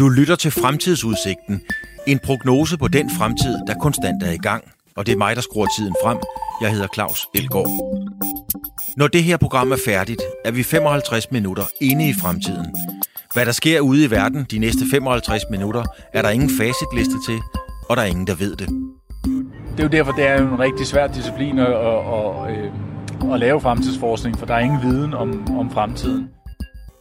Du lytter til Fremtidsudsigten, en prognose på den fremtid, der konstant er i gang. Og det er mig, der skruer tiden frem. Jeg hedder Claus Elgaard. Når det her program er færdigt, er vi 55 minutter inde i fremtiden. Hvad der sker ude i verden de næste 55 minutter, er der ingen facitliste til, og der er ingen, der ved det. Det er jo derfor, det er en rigtig svær disciplin at, at, at, øhm, at lave fremtidsforskning, for der er ingen viden om, om fremtiden.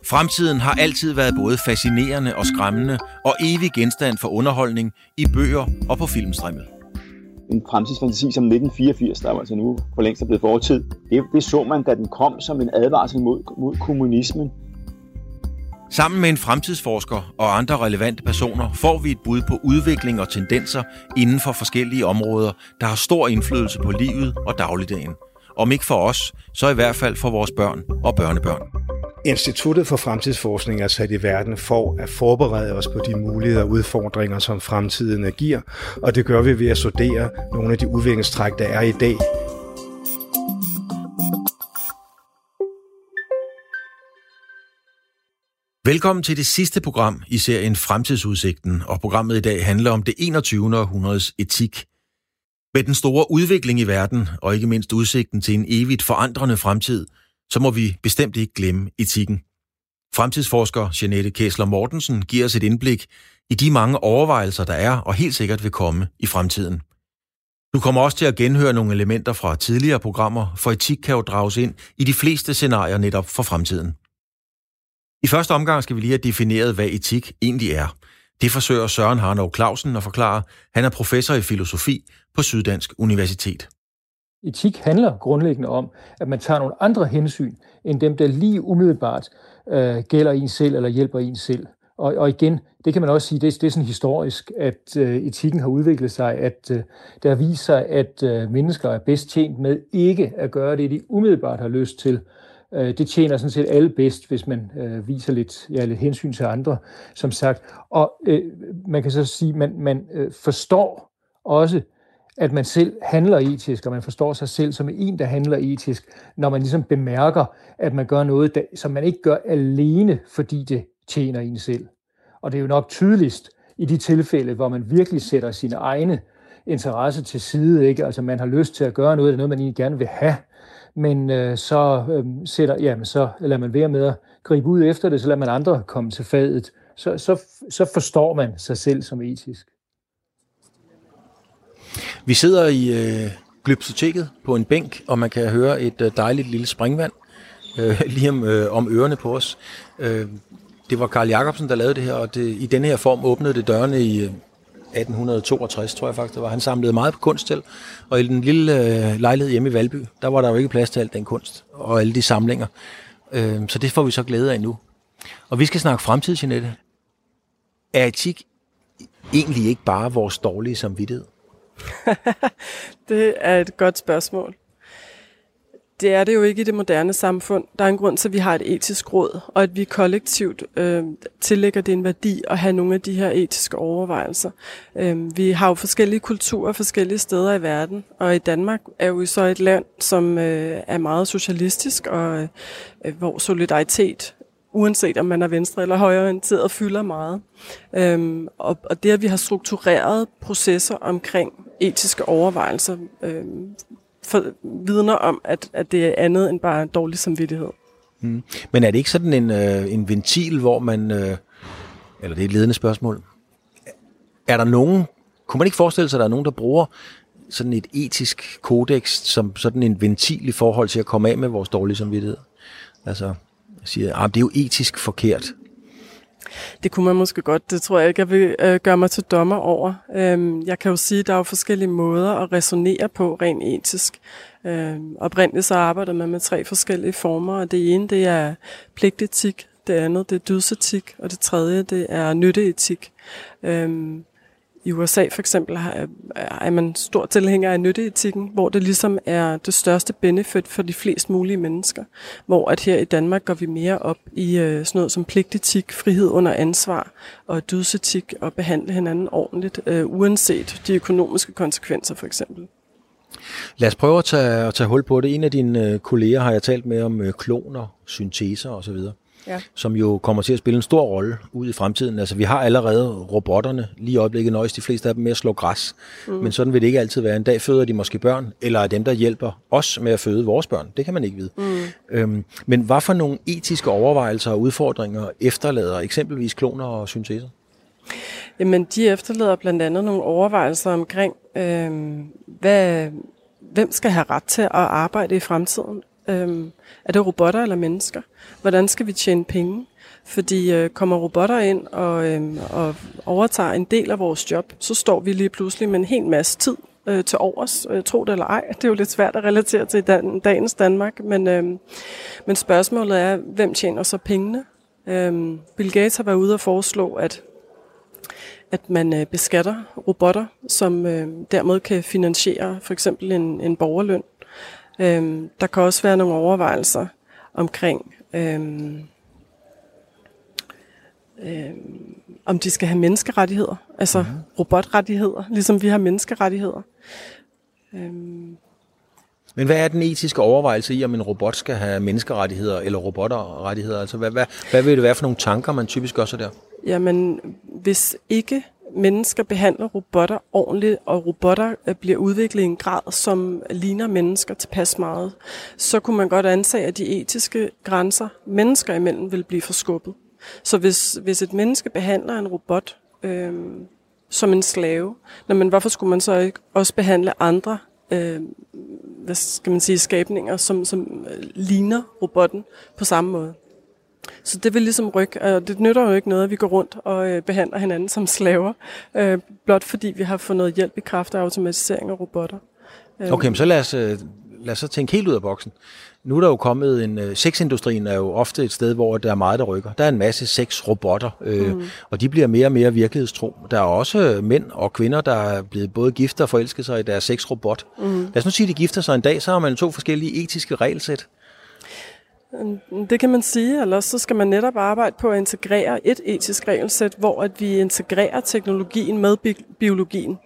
Fremtiden har altid været både fascinerende og skræmmende, og evig genstand for underholdning i bøger og på filmstrimmet. En fremtidsfantasi som 1984, der var altså nu for længst er blevet fortid, det, det så man, da den kom som en advarsel mod, mod kommunismen. Sammen med en fremtidsforsker og andre relevante personer får vi et bud på udvikling og tendenser inden for forskellige områder, der har stor indflydelse på livet og dagligdagen. Om ikke for os, så i hvert fald for vores børn og børnebørn. Instituttet for Fremtidsforskning er sat i verden for at forberede os på de muligheder og udfordringer, som fremtiden giver, og det gør vi ved at studere nogle af de udviklingstræk, der er i dag. Velkommen til det sidste program i serien Fremtidsudsigten, og programmet i dag handler om det 21. århundredes etik. Med den store udvikling i verden, og ikke mindst udsigten til en evigt forandrende fremtid, så må vi bestemt ikke glemme etikken. Fremtidsforsker Jeanette Kæsler Mortensen giver os et indblik i de mange overvejelser, der er og helt sikkert vil komme i fremtiden. Du kommer også til at genhøre nogle elementer fra tidligere programmer, for etik kan jo drages ind i de fleste scenarier netop for fremtiden. I første omgang skal vi lige have defineret, hvad etik egentlig er. Det forsøger Søren Harnov Clausen at forklare. Han er professor i filosofi på Syddansk Universitet. Etik handler grundlæggende om, at man tager nogle andre hensyn, end dem, der lige umiddelbart øh, gælder en selv eller hjælper en selv. Og, og igen, det kan man også sige, det, det er sådan historisk, at øh, etikken har udviklet sig, at øh, der viser, at øh, mennesker er bedst tjent med ikke at gøre det, de umiddelbart har lyst til. Øh, det tjener sådan set alle bedst, hvis man øh, viser lidt, ja, lidt hensyn til andre, som sagt. Og øh, man kan så sige, man, man øh, forstår også, at man selv handler etisk, og man forstår sig selv som en, der handler etisk, når man ligesom bemærker, at man gør noget, der, som man ikke gør alene, fordi det tjener en selv. Og det er jo nok tydeligst i de tilfælde, hvor man virkelig sætter sine egne interesse til side, ikke? Altså man har lyst til at gøre noget, det er noget, man egentlig gerne vil have, men øh, så øh, sætter, jamen, så lader man være med at gribe ud efter det, så lader man andre komme til fadet. Så, så, så forstår man sig selv som etisk. Vi sidder i øh, Glyptoteket på en bænk, og man kan høre et øh, dejligt lille springvand øh, lige om, øh, om ørerne på os. Øh, det var Karl Jacobsen, der lavede det her, og det, i denne her form åbnede det dørene i øh, 1862, tror jeg faktisk det var. Han samlede meget på kunst til, og i den lille øh, lejlighed hjemme i Valby, der var der jo ikke plads til alt den kunst og alle de samlinger. Øh, så det får vi så glæde af nu. Og vi skal snakke fremtid, Jeanette. Er etik egentlig ikke bare vores dårlige samvittighed? det er et godt spørgsmål. Det er det jo ikke i det moderne samfund. Der er en grund til, at vi har et etisk råd, og at vi kollektivt øh, tillægger det en værdi at have nogle af de her etiske overvejelser. Øh, vi har jo forskellige kulturer forskellige steder i verden, og i Danmark er jo så et land, som øh, er meget socialistisk, og øh, hvor solidaritet uanset om man er venstre eller højreorienteret, fylder meget. Øhm, og, og det, at vi har struktureret processer omkring etiske overvejelser, øh, for, vidner om, at, at det er andet end bare dårlig samvittighed. Mm. Men er det ikke sådan en, øh, en ventil, hvor man, øh, eller det er et ledende spørgsmål, er der nogen, kunne man ikke forestille sig, at der er nogen, der bruger sådan et etisk kodex som sådan en ventil i forhold til at komme af med vores dårlige samvittighed? Altså, siger, ah, det er jo etisk forkert. Det kunne man måske godt. Det tror jeg ikke, jeg vil øh, gøre mig til dommer over. Øhm, jeg kan jo sige, at der er jo forskellige måder at resonere på rent etisk. Øhm, oprindeligt så arbejder man med tre forskellige former, og det ene det er pligtetik, det andet det er dydsetik, og det tredje det er nytteetik. Øhm, i USA for eksempel er man stor tilhænger af nytteetikken, hvor det ligesom er det største benefit for de flest mulige mennesker. Hvor at her i Danmark går vi mere op i øh, sådan noget som pligtetik, frihed under ansvar og dydsetik og behandle hinanden ordentligt, øh, uanset de økonomiske konsekvenser for eksempel. Lad os prøve at tage, at tage hul på det. En af dine øh, kolleger har jeg talt med om kloner, synteser osv., ja. som jo kommer til at spille en stor rolle ud i fremtiden. Altså, vi har allerede robotterne, lige i øjeblikket nøjes de fleste af dem med at slå græs. Mm. Men sådan vil det ikke altid være. En dag føder de måske børn, eller er dem, der hjælper os med at føde vores børn. Det kan man ikke vide. Mm. Øhm, men hvad for nogle etiske overvejelser og udfordringer efterlader eksempelvis kloner og synteser? Jamen, de efterlader blandt andet nogle overvejelser omkring, øh, hvad, hvem skal have ret til at arbejde i fremtiden? Øh, er det robotter eller mennesker? Hvordan skal vi tjene penge? Fordi øh, kommer robotter ind og, øh, og overtager en del af vores job, så står vi lige pludselig med en hel masse tid øh, til overs, øh, tro det eller ej. Det er jo lidt svært at relatere til dan, dagens Danmark, men, øh, men spørgsmålet er, hvem tjener så pengene? Øh, Bill Gates har været ude og foreslå, at at man øh, beskatter robotter, som øh, dermed kan finansiere for eksempel en, en borgerløn. Øh, der kan også være nogle overvejelser omkring, øh, øh, om de skal have menneskerettigheder, altså mm-hmm. robotrettigheder, ligesom vi har menneskerettigheder. Øh, men hvad er den etiske overvejelse i, om en robot skal have menneskerettigheder eller robotrettigheder? Altså, hvad, hvad, hvad vil det være for nogle tanker, man typisk gør sig der? Jamen, hvis ikke mennesker behandler robotter ordentligt, og robotter øh, bliver udviklet i en grad, som ligner mennesker tilpas meget, så kunne man godt antage, at de etiske grænser mennesker imellem vil blive forskubbet. Så hvis, hvis et menneske behandler en robot øh, som en slave, når man, hvorfor skulle man så ikke også behandle andre øh, hvad skal man sige, skabninger, som, som øh, ligner robotten på samme måde? Så det vil ligesom rykke, og det nytter jo ikke noget, at vi går rundt og øh, behandler hinanden som slaver, øh, blot fordi vi har fået noget hjælp i kraft af automatisering af robotter. Øh. Okay, men så lad os, lad os så tænke helt ud af boksen. Nu er der jo kommet en... Sexindustrien er jo ofte et sted, hvor der er meget, der rykker. Der er en masse sexrobotter, øh, mm. og de bliver mere og mere virkelighedstro. Der er også mænd og kvinder, der er blevet både gift og forelsket sig i deres sexrobot. Mm. Lad os nu sige, at de gifter sig en dag, så har man to forskellige etiske regelsæt. Øhm, det kan man sige, eller så skal man netop arbejde på at integrere et etisk regelsæt, hvor at vi integrerer teknologien med bi- biologien,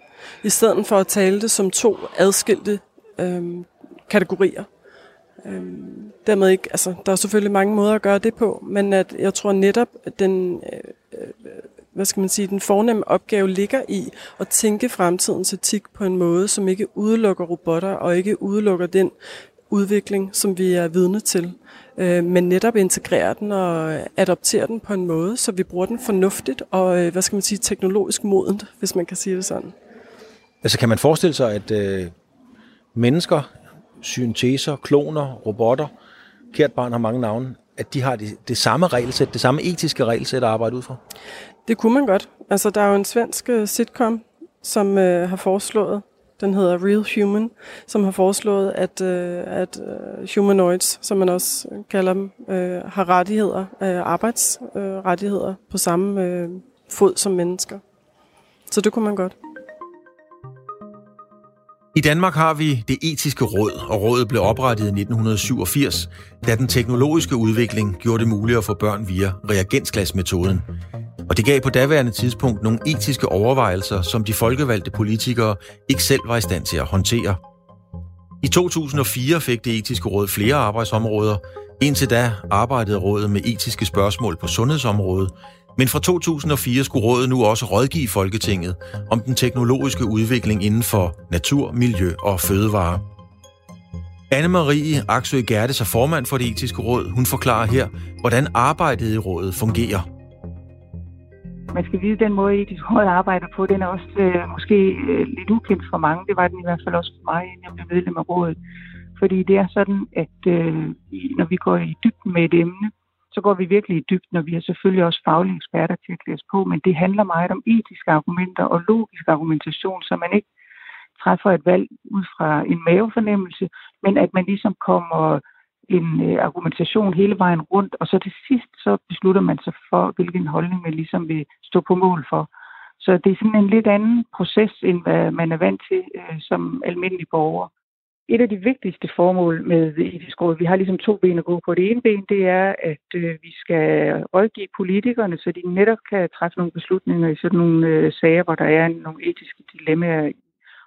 i stedet for at tale det som to adskilte øhm, kategorier. Øhm, dermed ikke, altså, der er selvfølgelig mange måder at gøre det på, men at jeg tror netop, at den, øh, øh hvad skal man sige, den fornemme opgave ligger i at tænke fremtidens etik på en måde, som ikke udelukker robotter og ikke udelukker den udvikling, som vi er vidne til øh, men netop integrere den og adoptere den på en måde, så vi bruger den fornuftigt og, øh, hvad skal man sige, teknologisk modent, hvis man kan sige det sådan. Altså kan man forestille sig, at øh, mennesker, synteser, kloner, robotter, kært barn har mange navne, at de har det, det samme regelsæt, det samme etiske regelsæt at arbejde ud fra? Det kunne man godt. Altså, der er jo en svensk øh, sitcom, som øh, har foreslået, den hedder Real Human, som har foreslået, at, øh, at øh, humanoids, som man også kalder dem, øh, har rettigheder, øh, arbejdsrettigheder øh, på samme øh, fod som mennesker. Så det kunne man godt. I Danmark har vi det etiske råd, og rådet blev oprettet i 1987, da den teknologiske udvikling gjorde det muligt at få børn via reagensglasmetoden. Og det gav på daværende tidspunkt nogle etiske overvejelser, som de folkevalgte politikere ikke selv var i stand til at håndtere. I 2004 fik det etiske råd flere arbejdsområder. Indtil da arbejdede rådet med etiske spørgsmål på sundhedsområdet, men fra 2004 skulle rådet nu også rådgive Folketinget om den teknologiske udvikling inden for natur, miljø og fødevare. Anne-Marie Aksø Gertes er formand for det etiske råd. Hun forklarer her, hvordan arbejdet i rådet fungerer. Man skal vide, at den måde, etisk råd arbejder på, den er også øh, måske øh, lidt ukendt for mange. Det var den i hvert fald også for mig, inden jeg blev medlem af rådet. Fordi det er sådan, at øh, når vi går i dybden med et emne, så går vi virkelig i dybden, og vi har selvfølgelig også faglige eksperter til at klæde på, men det handler meget om etiske argumenter og logisk argumentation, så man ikke træffer et valg ud fra en mavefornemmelse, men at man ligesom kommer en øh, argumentation hele vejen rundt, og så til sidst så beslutter man sig for, hvilken holdning man ligesom vil stå på mål for. Så det er sådan en lidt anden proces, end hvad man er vant til øh, som almindelig borger et af de vigtigste formål med etisk råd, vi har ligesom to ben at gå på. Det ene ben, det er, at øh, vi skal rådgive politikerne, så de netop kan træffe nogle beslutninger i sådan nogle øh, sager, hvor der er nogle etiske dilemmaer.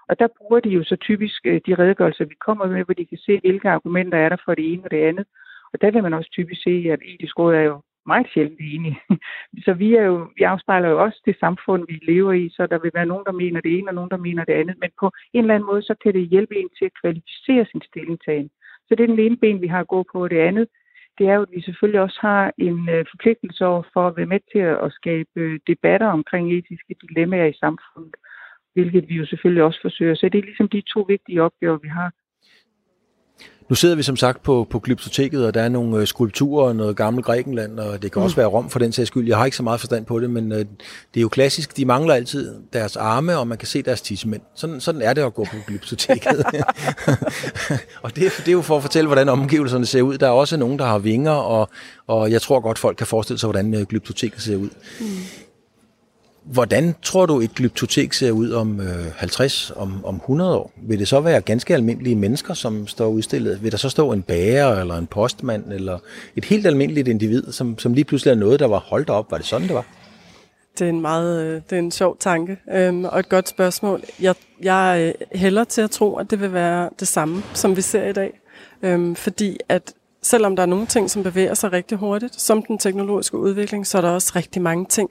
Og der bruger de jo så typisk øh, de redegørelser, vi kommer med, hvor de kan se, hvilke argumenter er der for det ene og det andet. Og der vil man også typisk se, at etisk råd er jo meget sjældent enige. så vi, er jo, vi afspejler jo også det samfund, vi lever i, så der vil være nogen, der mener det ene, og nogen, der mener det andet. Men på en eller anden måde, så kan det hjælpe en til at kvalificere sin stillingtagen. Så det er den ene ben, vi har at gå på. Det andet, det er jo, at vi selvfølgelig også har en øh, forpligtelse over for at være med til at skabe øh, debatter omkring etiske dilemmaer i samfundet, hvilket vi jo selvfølgelig også forsøger. Så det er ligesom de to vigtige opgaver, vi har. Nu sidder vi som sagt på, på Glyptoteket, og der er nogle øh, skulpturer og noget gammelt Grækenland, og det kan mm. også være Rom for den sags skyld. Jeg har ikke så meget forstand på det, men øh, det er jo klassisk. De mangler altid deres arme, og man kan se deres tissemænd. Sådan, sådan er det at gå på Glyptoteket. og det, det er jo for at fortælle, hvordan omgivelserne ser ud. Der er også nogen, der har vinger, og, og jeg tror godt, folk kan forestille sig, hvordan øh, Glyptoteket ser ud. Mm. Hvordan tror du, et glyptotek ser ud om øh, 50, om, om 100 år? Vil det så være ganske almindelige mennesker, som står udstillet? Vil der så stå en bager, eller en postmand, eller et helt almindeligt individ, som, som lige pludselig er noget, der var holdt op? Var det sådan, det var? Det er en meget øh, det er en sjov tanke, øhm, og et godt spørgsmål. Jeg, jeg øh, hælder til at tro, at det vil være det samme, som vi ser i dag. Øhm, fordi at selvom der er nogle ting, som bevæger sig rigtig hurtigt, som den teknologiske udvikling, så er der også rigtig mange ting,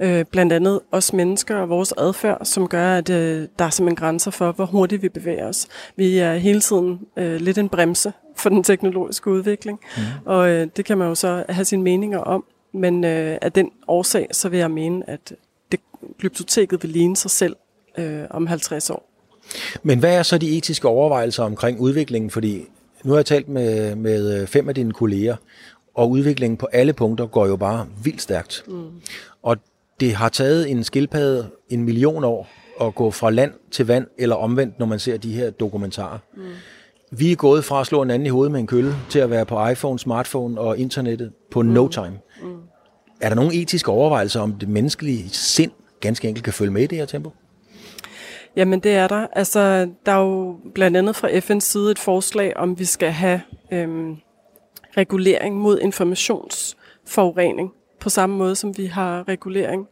øh, blandt andet os mennesker og vores adfærd, som gør, at øh, der er simpelthen grænser for, hvor hurtigt vi bevæger os. Vi er hele tiden øh, lidt en bremse for den teknologiske udvikling, mm. og øh, det kan man jo så have sine meninger om, men øh, af den årsag, så vil jeg mene, at det, glyptoteket vil ligne sig selv øh, om 50 år. Men hvad er så de etiske overvejelser omkring udviklingen? Fordi nu har jeg talt med, med øh, fem af dine kolleger, og udviklingen på alle punkter går jo bare vildt stærkt. Mm. Og det har taget en skildpadde en million år at gå fra land til vand, eller omvendt, når man ser de her dokumentarer. Mm. Vi er gået fra at slå en anden i hovedet med en kølle, til at være på iPhone, smartphone og internettet på mm. no time. Mm. Er der nogle etiske overvejelser om det menneskelige sind ganske enkelt kan følge med i det her tempo? Jamen det er der. Altså, der er jo blandt andet fra FN's side et forslag, om vi skal have øhm, regulering mod informationsforurening, på samme måde som vi har regulering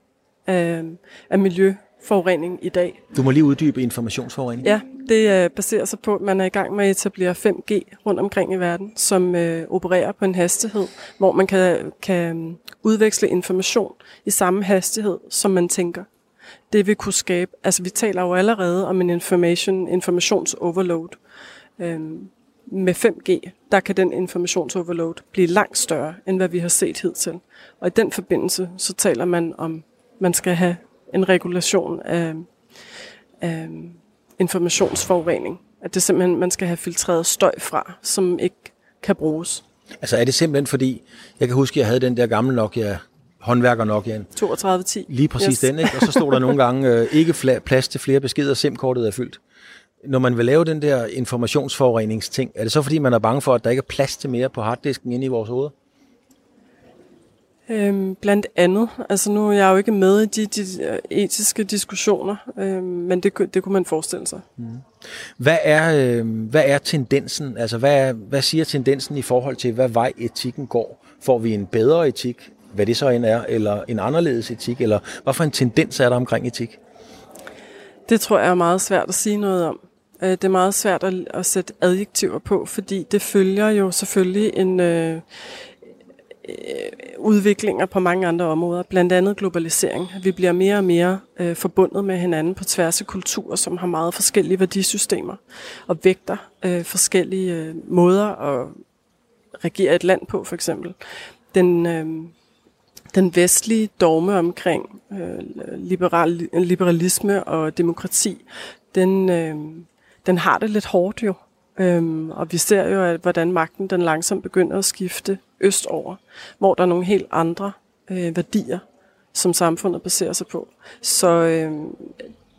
af, af miljøforurening i dag. Du må lige uddybe informationsforurening. Ja, det øh, baserer sig på, at man er i gang med at etablere 5G rundt omkring i verden, som øh, opererer på en hastighed, hvor man kan, kan udveksle information i samme hastighed, som man tænker det vil kunne skabe, altså vi taler jo allerede om en information, informationsoverload. Øhm, med 5G, der kan den informationsoverload blive langt større, end hvad vi har set hidtil. Og i den forbindelse, så taler man om, man skal have en regulation af, af informationsforurening. At det simpelthen, man skal have filtreret støj fra, som ikke kan bruges. Altså er det simpelthen fordi, jeg kan huske, at jeg havde den der gamle Nokia håndværker nok, Jan. 3210. Lige præcis yes. den, ikke? Og så stod der nogle gange øh, ikke plads til flere beskeder, SIM-kortet er fyldt. Når man vil lave den der informationsforureningsting, er det så fordi, man er bange for, at der ikke er plads til mere på harddisken inde i vores hoveder? Øhm, blandt andet. Altså nu er jeg jo ikke med i de, de øh, etiske diskussioner, øhm, men det, det kunne man forestille sig. Mm. Hvad, er, øh, hvad er tendensen? Altså hvad, er, hvad siger tendensen i forhold til, hvad vej etikken går? Får vi en bedre etik? Hvad det så end er, eller en anderledes etik, eller hvad for en tendens er der omkring etik? Det tror jeg er meget svært at sige noget om. Øh, det er meget svært at, at sætte adjektiver på, fordi det følger jo selvfølgelig en øh, øh, udviklinger på mange andre områder, blandt andet globalisering. Vi bliver mere og mere øh, forbundet med hinanden på tværs af kulturer, som har meget forskellige værdisystemer og vægter øh, forskellige øh, måder at regere et land på, for eksempel. Den øh, den vestlige dogme omkring øh, liberal, liberalisme og demokrati, den, øh, den har det lidt hårdt jo. Øhm, og vi ser jo, at, hvordan magten den langsomt begynder at skifte østover, hvor der er nogle helt andre øh, værdier, som samfundet baserer sig på. Så øh,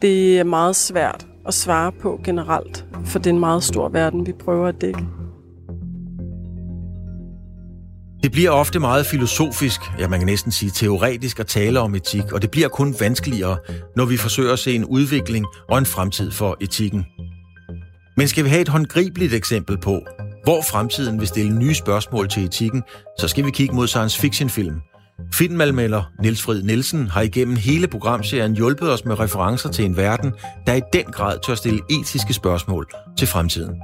det er meget svært at svare på generelt, for det er en meget stor verden, vi prøver at dække. Det bliver ofte meget filosofisk, ja man kan næsten sige teoretisk at tale om etik, og det bliver kun vanskeligere, når vi forsøger at se en udvikling og en fremtid for etikken. Men skal vi have et håndgribeligt eksempel på, hvor fremtiden vil stille nye spørgsmål til etikken, så skal vi kigge mod science fiction film. Filmalmelder Niels Frid Nielsen har igennem hele programserien hjulpet os med referencer til en verden, der i den grad tør stille etiske spørgsmål til fremtiden.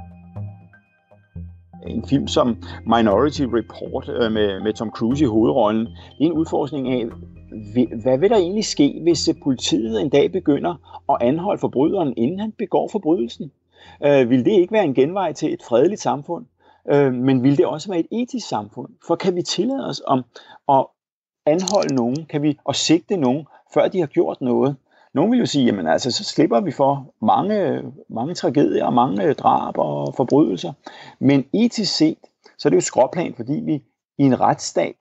En film som Minority Report øh, med, med Tom Cruise i hovedrollen, det er en udforskning af, hvad vil der egentlig ske, hvis øh, politiet en dag begynder at anholde forbryderen, inden han begår forbrydelsen? Øh, vil det ikke være en genvej til et fredeligt samfund? Øh, men vil det også være et etisk samfund? For kan vi tillade os om at anholde nogen? Kan vi og sigte nogen, før de har gjort noget? Nogle vil jo sige, jamen altså, så slipper vi for mange, mange tragedier og mange drab og forbrydelser. Men etisk set, så er det jo skråplan, fordi vi i en retsstat,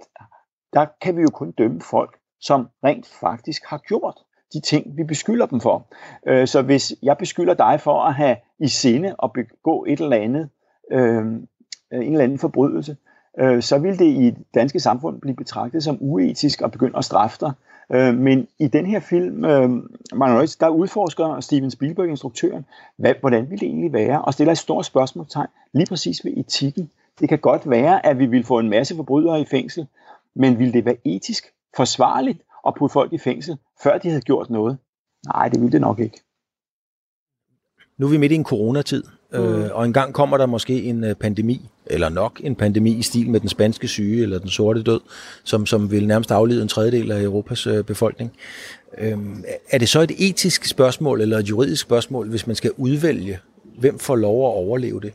der kan vi jo kun dømme folk, som rent faktisk har gjort de ting, vi beskylder dem for. Øh, så hvis jeg beskylder dig for at have i sinde at begå et eller andet, øh, en eller anden forbrydelse, øh, så vil det i det danske samfund blive betragtet som uetisk at begynde at straffe dig. Øh, men i den her film, øh, der udforsker Steven Spielberg, instruktøren, hvad, hvordan ville det egentlig være, og stiller et stort spørgsmålstegn lige præcis ved etikken. Det kan godt være, at vi vil få en masse forbrydere i fængsel, men ville det være etisk forsvarligt at putte folk i fængsel, før de havde gjort noget? Nej, det ville det nok ikke. Nu er vi midt i en coronatid, mm. øh, og engang kommer der måske en øh, pandemi, eller nok en pandemi i stil med den spanske syge eller den sorte død, som, som vil nærmest aflede en tredjedel af Europas øh, befolkning. Øh, er det så et etisk spørgsmål eller et juridisk spørgsmål, hvis man skal udvælge, hvem får lov at overleve det?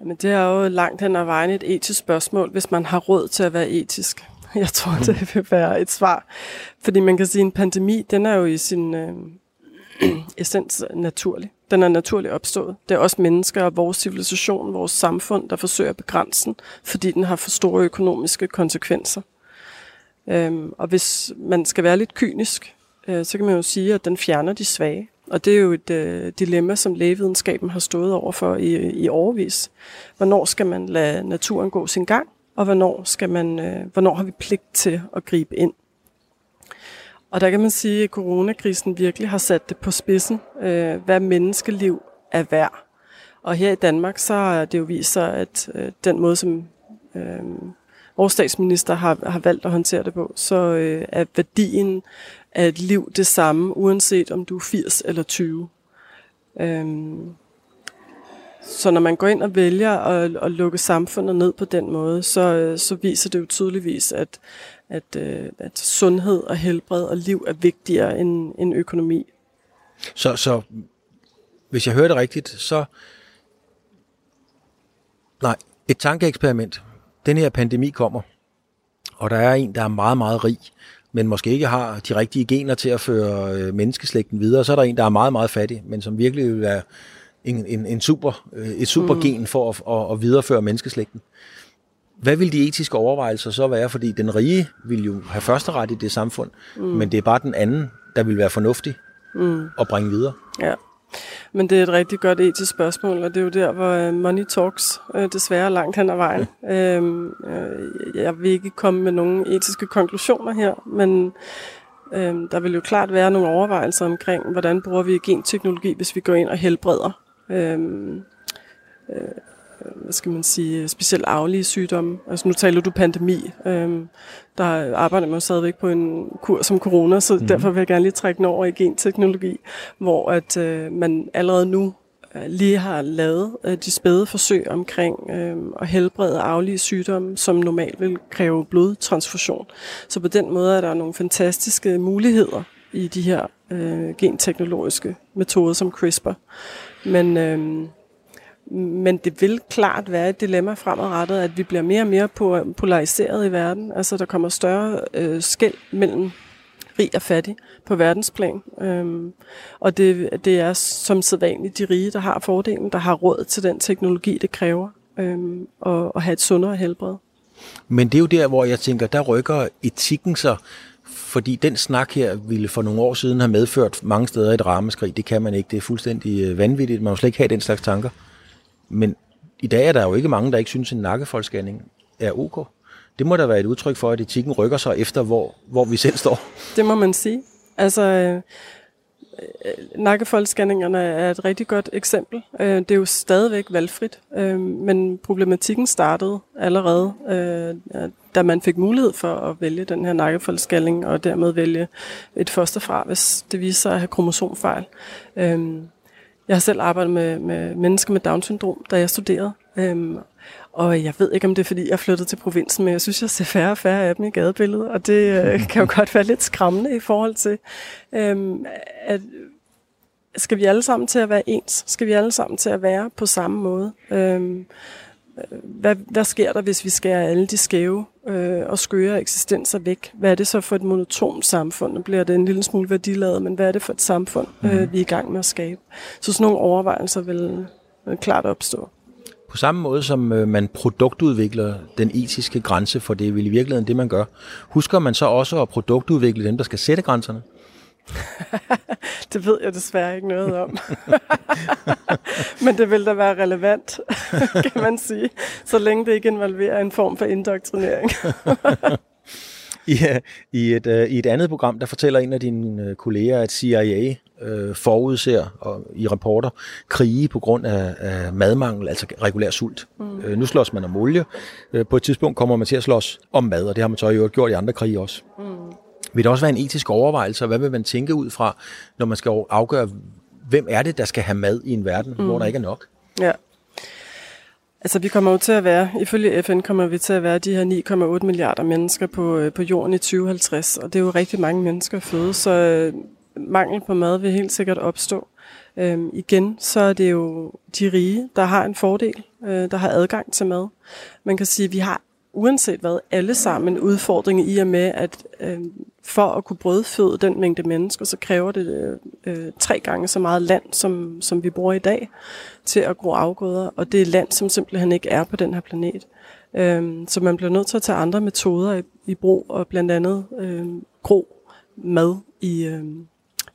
Jamen, det er jo langt hen ad vejen et etisk spørgsmål, hvis man har råd til at være etisk. Jeg tror, det vil være et svar. Fordi man kan sige, at en pandemi, den er jo i sin øh, essens naturlig. Den er naturligt opstået. Det er også mennesker og vores civilisation, vores samfund, der forsøger at begrænse den, fordi den har for store økonomiske konsekvenser. Øhm, og hvis man skal være lidt kynisk, øh, så kan man jo sige, at den fjerner de svage. Og det er jo et øh, dilemma, som lægevidenskaben har stået over for i, i overvis. Hvornår skal man lade naturen gå sin gang, og hvornår, skal man, øh, hvornår har vi pligt til at gribe ind. Og der kan man sige, at coronakrisen virkelig har sat det på spidsen, øh, hvad menneskeliv er værd. Og her i Danmark, så har det jo vist sig, at øh, den måde, som øh, vores statsminister har, har valgt at håndtere det på, så øh, er værdien af et liv det samme, uanset om du er 80 eller 20. Øh, så når man går ind og vælger at, at lukke samfundet ned på den måde, så, øh, så viser det jo tydeligvis, at, at, øh, at sundhed og helbred og liv er vigtigere end, end økonomi. Så, så hvis jeg hører det rigtigt, så... Nej, et tankeeksperiment. Den her pandemi kommer, og der er en, der er meget, meget rig, men måske ikke har de rigtige gener til at føre øh, menneskeslægten videre. Så er der en, der er meget, meget fattig, men som virkelig vil være en, en, en super, øh, et supergen mm. for at, at, at videreføre menneskeslægten. Hvad vil de etiske overvejelser så være? Fordi den rige vil jo have første ret i det samfund, mm. men det er bare den anden, der vil være fornuftig mm. at bringe videre. Ja, men det er et rigtig godt etisk spørgsmål, og det er jo der, hvor øh, money talks øh, desværre langt hen ad vejen. Ja. Øhm, øh, jeg vil ikke komme med nogle etiske konklusioner her, men øh, der vil jo klart være nogle overvejelser omkring, hvordan bruger vi genteknologi, hvis vi går ind og helbreder Øhm, øh, hvad skal man sige, specielt arvelige sygdomme. Altså nu taler du pandemi. Øhm, der arbejder man stadigvæk på en kur som corona, så mm. derfor vil jeg gerne lige trække den over i genteknologi, hvor at øh, man allerede nu øh, lige har lavet øh, de spæde forsøg omkring øh, at helbrede arvelige sygdomme, som normalt vil kræve blodtransfusion. Så på den måde er der nogle fantastiske muligheder i de her øh, genteknologiske metoder som CRISPR. Men, øh, men det vil klart være et dilemma fremadrettet, at vi bliver mere og mere polariseret i verden. Altså der kommer større øh, skæld mellem rig og fattig på verdensplan. Øhm, og det, det er som sædvanligt de rige, der har fordelen, der har råd til den teknologi, det kræver øhm, at, at have et sundere helbred. Men det er jo der, hvor jeg tænker, der rykker etikken sig fordi den snak her ville for nogle år siden have medført mange steder et ramaskrig. Det kan man ikke. Det er fuldstændig øh, vanvittigt. Man må slet ikke have den slags tanker. Men i dag er der jo ikke mange, der ikke synes, at en nakkefoldscanning er ok. Det må da være et udtryk for, at etikken rykker sig efter, hvor, hvor vi selv står. Det må man sige. Altså, øh, øh, nakkefoldsscanningerne er et rigtig godt eksempel. Øh, det er jo stadigvæk valgfrit, øh, men problematikken startede allerede, øh, da man fik mulighed for at vælge den her nakkefoldsscanning og dermed vælge et foster fra, hvis det viser sig at have kromosomfejl. Øh, jeg har selv arbejdet med, med mennesker med Down-syndrom, da jeg studerede. Øhm, og jeg ved ikke, om det er, fordi jeg flyttede til provinsen, men jeg synes, jeg ser færre og færre af dem i gadebilledet, og det øh, kan jo godt være lidt skræmmende i forhold til, øhm, at skal vi alle sammen til at være ens? Skal vi alle sammen til at være på samme måde? Øhm, hvad, hvad sker der, hvis vi skærer alle de skæve øh, og skøre eksistenser væk? Hvad er det så for et monotont samfund? Nu bliver det en lille smule værdiladet, men hvad er det for et samfund, mm. øh, vi er i gang med at skabe? Så sådan nogle overvejelser vil, vil klart opstå. På samme måde som øh, man produktudvikler den etiske grænse, for det er vel i virkeligheden det, man gør, husker man så også at produktudvikle dem, der skal sætte grænserne? det ved jeg desværre ikke noget om. Men det vil da være relevant, kan man sige, så længe det ikke involverer en form for indoktrinering. I, i, et, uh, I et andet program, der fortæller en af dine uh, kolleger, at CIA uh, forudser og, i rapporter krige på grund af, af madmangel, altså regulær sult. Mm. Uh, nu slås man om olie. Uh, på et tidspunkt kommer man til at slås om mad, og det har man så jo gjort i andre krige også. Mm. Vil det også være en etisk overvejelse, og hvad vil man tænke ud fra, når man skal afgøre, hvem er det, der skal have mad i en verden, mm. hvor der ikke er nok? Ja. Altså vi kommer jo til at være, ifølge FN kommer vi til at være de her 9,8 milliarder mennesker på, øh, på jorden i 2050, og det er jo rigtig mange mennesker at føde, så øh, mangel på mad vil helt sikkert opstå. Øhm, igen, så er det jo de rige, der har en fordel, øh, der har adgang til mad. Man kan sige, at vi har uanset hvad, alle sammen en udfordring i og med, at øh, for at kunne brødføde den mængde mennesker, så kræver det øh, tre gange så meget land, som, som vi bruger i dag, til at gro afgrøder. Og det er land, som simpelthen ikke er på den her planet. Øh, så man bliver nødt til at tage andre metoder i, i brug, og blandt andet øh, gro mad i, øh,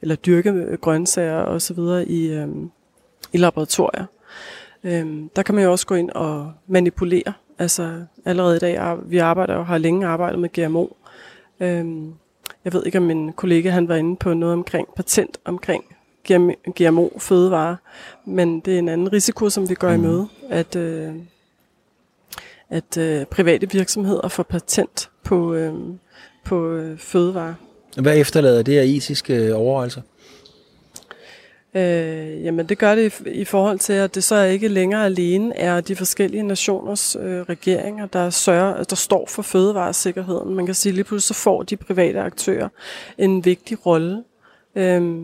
eller dyrke grøntsager og så videre i, øh, i laboratorier. Øh, der kan man jo også gå ind og manipulere Altså allerede i dag, vi arbejder og har længe arbejdet med GMO. Øhm, jeg ved ikke, om min kollega han var inde på noget omkring patent omkring GMO-fødevarer, men det er en anden risiko, som vi går mm. i møde, at, øh, at øh, private virksomheder får patent på, øh, på øh, fødevarer. Hvad efterlader det af etiske overvejelser? Øh, jamen det gør det i, i forhold til, at det så ikke længere alene er de forskellige nationers øh, regeringer, der, sørger, der står for fødevaresikkerheden. Man kan sige, lige pludselig så får de private aktører en vigtig rolle øh,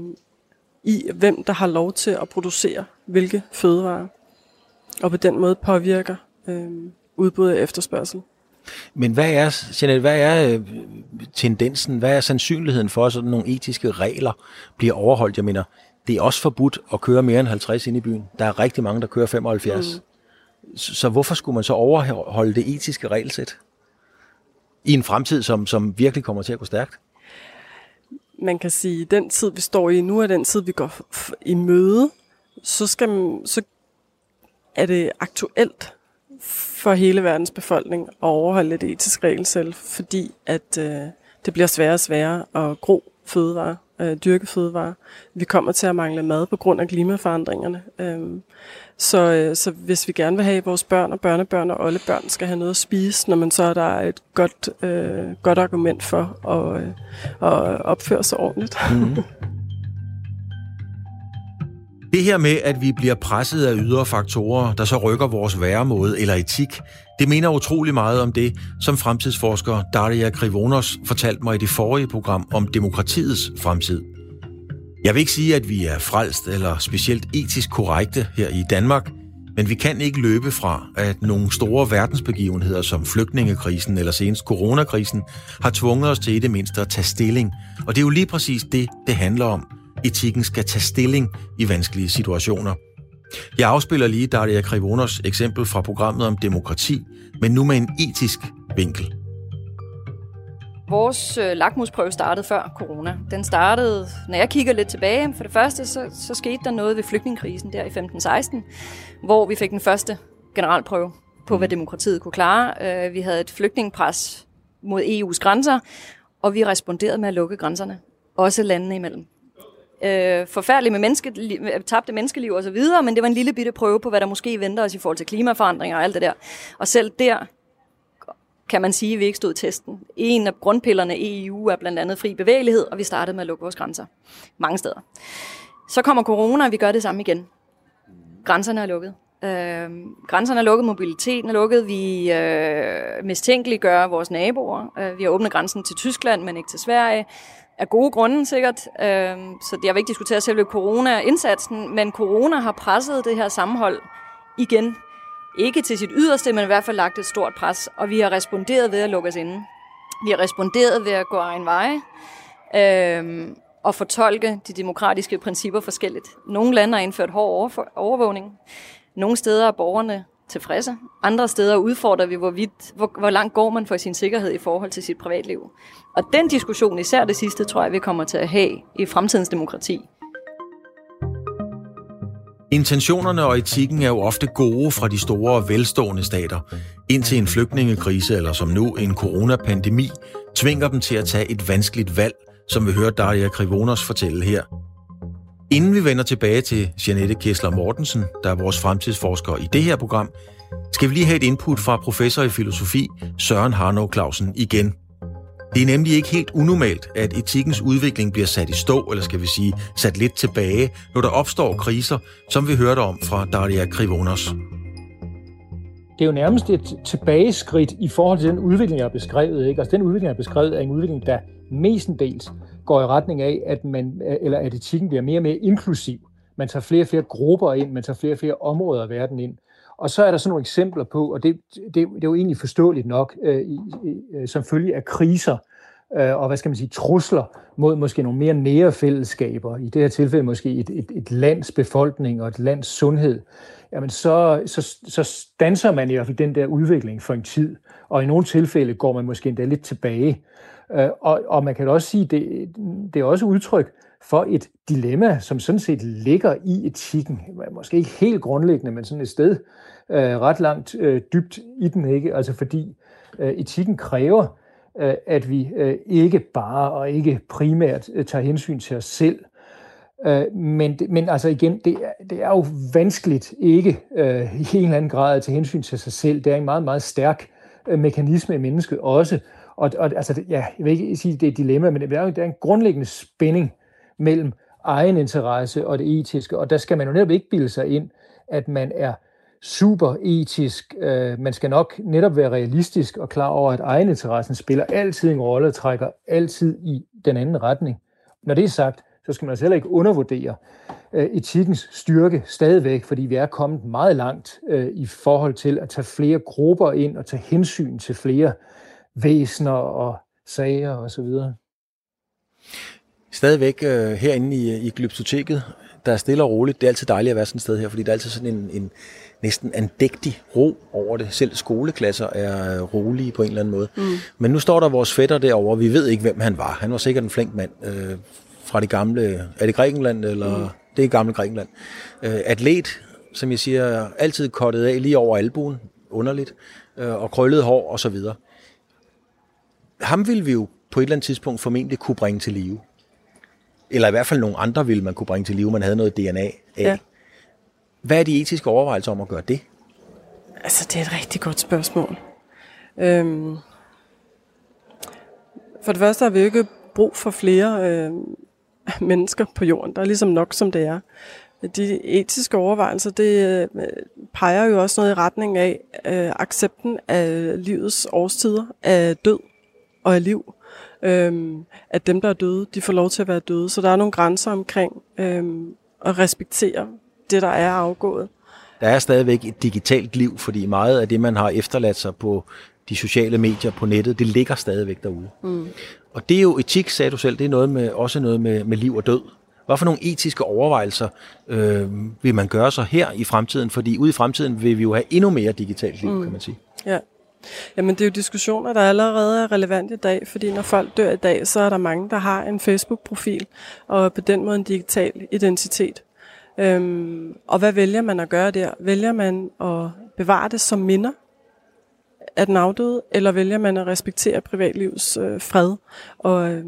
i, hvem der har lov til at producere hvilke fødevarer. Og på den måde påvirker øh, udbud og efterspørgsel. Men hvad er, Jeanette, hvad er øh, tendensen, hvad er sandsynligheden for, at sådan nogle etiske regler bliver overholdt? Jeg mener, det er også forbudt at køre mere end 50 ind i byen. Der er rigtig mange, der kører 75. Mm. Så, så hvorfor skulle man så overholde det etiske regelsæt? I en fremtid, som, som virkelig kommer til at gå stærkt? Man kan sige, at den tid, vi står i nu, er den tid, vi går i møde. Så, skal man, så er det aktuelt for hele verdens befolkning at overholde et etisk regelsæt, fordi at øh, det bliver sværere og sværere at gro fødevarer øh, dyrke fødevarer. Vi kommer til at mangle mad på grund af klimaforandringerne. Øhm, så, øh, så hvis vi gerne vil have, at vores børn og børnebørn og alle børn skal have noget at spise, når man så er der et godt, øh, godt argument for at, øh, at opføre sig ordentligt. Mm-hmm. Det her med, at vi bliver presset af ydre faktorer, der så rykker vores væremåde eller etik, det mener utrolig meget om det, som fremtidsforsker Daria Krivonos fortalte mig i det forrige program om demokratiets fremtid. Jeg vil ikke sige, at vi er frelst eller specielt etisk korrekte her i Danmark, men vi kan ikke løbe fra, at nogle store verdensbegivenheder som flygtningekrisen eller senest coronakrisen har tvunget os til i det mindste at tage stilling. Og det er jo lige præcis det, det handler om. Etikken skal tage stilling i vanskelige situationer. Jeg afspiller lige Daria Krivonos eksempel fra programmet om demokrati, men nu med en etisk vinkel. Vores øh, lakmusprøve startede før corona. Den startede, når jeg kigger lidt tilbage, for det første, så, så skete der noget ved flygtningekrisen der i 15-16, hvor vi fik den første generalprøve på, hvad demokratiet kunne klare. Øh, vi havde et flygtningepres mod EU's grænser, og vi responderede med at lukke grænserne, også landene imellem. Øh, forfærdeligt med menneske, tabte menneskeliv og så videre, men det var en lille bitte prøve på, hvad der måske venter os i forhold til klimaforandringer og alt det der. Og selv der kan man sige, at vi ikke stod testen. En af grundpillerne i EU er blandt andet fri bevægelighed, og vi startede med at lukke vores grænser. Mange steder. Så kommer corona, og vi gør det samme igen. Grænserne er lukket. Øh, grænserne er lukket, mobiliteten er lukket, vi øh, mistænkeliggør vores naboer. Øh, vi har åbnet grænsen til Tyskland, men ikke til Sverige. Af gode grunde sikkert. Øh, så jeg vil ikke diskutere selve corona-indsatsen, men corona har presset det her sammenhold igen. Ikke til sit yderste, men i hvert fald lagt et stort pres, og vi har responderet ved at lukke os inde. Vi har responderet ved at gå egen vej. Øh, og fortolke de demokratiske principper forskelligt. Nogle lande har indført hård overvågning. Nogle steder er borgerne tilfredse. Andre steder udfordrer vi, hvorvidt, hvor, hvor langt går man for sin sikkerhed i forhold til sit privatliv. Og den diskussion, især det sidste, tror jeg, vi kommer til at have i fremtidens demokrati. Intentionerne og etikken er jo ofte gode fra de store og velstående stater, indtil en flygtningekrise eller som nu en coronapandemi tvinger dem til at tage et vanskeligt valg, som vi hører Daria Krivonos fortælle her. Inden vi vender tilbage til Janette Kessler Mortensen, der er vores fremtidsforsker i det her program, skal vi lige have et input fra professor i filosofi Søren Harno Clausen igen. Det er nemlig ikke helt unormalt, at etikkens udvikling bliver sat i stå, eller skal vi sige sat lidt tilbage, når der opstår kriser, som vi hørte om fra Daria Krivonos. Det er jo nærmest et tilbageskridt i forhold til den udvikling, jeg har beskrevet. Ikke? Altså, den udvikling, jeg har beskrevet, er en udvikling, der mestendels går i retning af, at, man, eller at etikken bliver mere og mere inklusiv. Man tager flere og flere grupper ind, man tager flere og flere områder af verden ind. Og så er der sådan nogle eksempler på, og det, det, det er jo egentlig forståeligt nok, øh, i, øh, som følge af kriser øh, og hvad skal man sige, trusler mod måske nogle mere nære fællesskaber, i det her tilfælde måske et, et, et lands befolkning og et lands sundhed, jamen så, så, så stanser man i hvert fald den der udvikling for en tid, og i nogle tilfælde går man måske endda lidt tilbage. Øh, og, og man kan også sige, det, det er også udtryk for et dilemma, som sådan set ligger i etikken. Måske ikke helt grundlæggende, men sådan et sted øh, ret langt øh, dybt i den, ikke? Altså fordi øh, etikken kræver, øh, at vi øh, ikke bare og ikke primært øh, tager hensyn til os selv, øh, men, men altså igen, det er, det er jo vanskeligt ikke øh, i en eller anden grad at tage hensyn til sig selv. Det er en meget, meget stærk øh, mekanisme i mennesket også, og, og altså, ja, jeg vil ikke sige, at det er et dilemma, men det er, det er en grundlæggende spænding mellem egen interesse og det etiske, og der skal man jo netop ikke bilde sig ind, at man er super etisk. Øh, man skal nok netop være realistisk og klar over, at egeninteressen spiller altid en rolle og trækker altid i den anden retning. Når det er sagt, så skal man altså heller ikke undervurdere øh, etikkens styrke stadigvæk, fordi vi er kommet meget langt øh, i forhold til at tage flere grupper ind og tage hensyn til flere væsener og sager og så videre. Stadigvæk øh, herinde i, i Glyptoteket, der er stille og roligt. Det er altid dejligt at være sådan et sted her, fordi der er altid sådan en, en næsten andægtig ro over det. Selv skoleklasser er rolige på en eller anden måde. Mm. Men nu står der vores fætter derovre, vi ved ikke, hvem han var. Han var sikkert en flink mand øh, fra det gamle... Er det Grækenland, eller... Mm. Det er gamle Grækenland. Øh, atlet, som jeg siger, altid kottet af lige over albuen, underligt, øh, og krøllet hår og så videre ham ville vi jo på et eller andet tidspunkt formentlig kunne bringe til live. Eller i hvert fald nogle andre ville man kunne bringe til live, man havde noget DNA af. Ja. Hvad er de etiske overvejelser om at gøre det? Altså, det er et rigtig godt spørgsmål. Øhm, for det første har vi jo ikke brug for flere øh, mennesker på jorden. Der er ligesom nok, som det er. De etiske overvejelser, det øh, peger jo også noget i retning af øh, accepten af livets årstider, af død og af liv. Øhm, at dem, der er døde, de får lov til at være døde. Så der er nogle grænser omkring øhm, at respektere det, der er afgået. Der er stadigvæk et digitalt liv, fordi meget af det, man har efterladt sig på de sociale medier på nettet, det ligger stadigvæk derude. Mm. Og det er jo etik, sagde du selv, det er noget med, også noget med, med liv og død. Hvad for nogle etiske overvejelser øh, vil man gøre så her i fremtiden? Fordi ude i fremtiden vil vi jo have endnu mere digitalt liv, mm. kan man sige. Ja, Jamen det er jo diskussioner, der allerede er relevant i dag, fordi når folk dør i dag, så er der mange, der har en Facebook-profil, og på den måde en digital identitet. Øhm, og hvad vælger man at gøre der? Vælger man at bevare det som minder af den afdøde, eller vælger man at respektere privatlivets øh, fred og øh,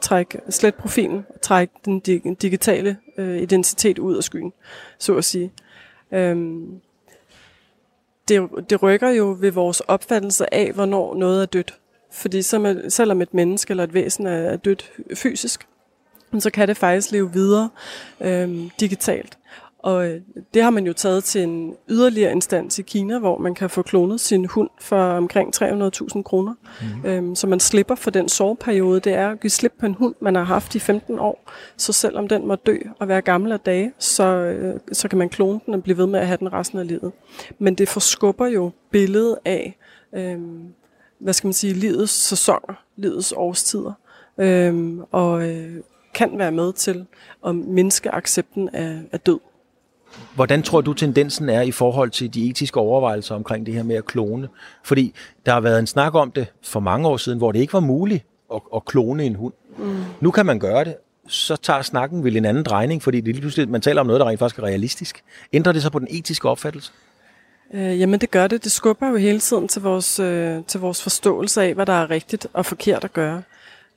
trække slet profilen og trække den digitale øh, identitet ud af skyen, så at sige. Øhm, det, det rykker jo ved vores opfattelse af, hvornår noget er dødt. Fordi selvom et menneske eller et væsen er dødt fysisk, så kan det faktisk leve videre øh, digitalt. Og øh, det har man jo taget til en yderligere instans i Kina, hvor man kan få klonet sin hund for omkring 300.000 kroner. Mm. Øhm, så man slipper for den soveperiode. Det er at give slip på en hund, man har haft i 15 år. Så selvom den må dø og være gammel af dage, så, øh, så kan man klone den og blive ved med at have den resten af livet. Men det forskubber jo billedet af, øh, hvad skal man sige, livets sæsoner, livets årstider. Øhm, og øh, kan være med til at mindske accepten af, af død. Hvordan tror du, tendensen er i forhold til de etiske overvejelser omkring det her med at klone? Fordi der har været en snak om det for mange år siden, hvor det ikke var muligt at, at klone en hund. Mm. Nu kan man gøre det. Så tager snakken vel en anden drejning, fordi det lige pludselig, man taler om noget, der rent faktisk er realistisk. Ændrer det sig på den etiske opfattelse? Øh, jamen det gør det. Det skubber jo hele tiden til vores, øh, til vores forståelse af, hvad der er rigtigt og forkert at gøre.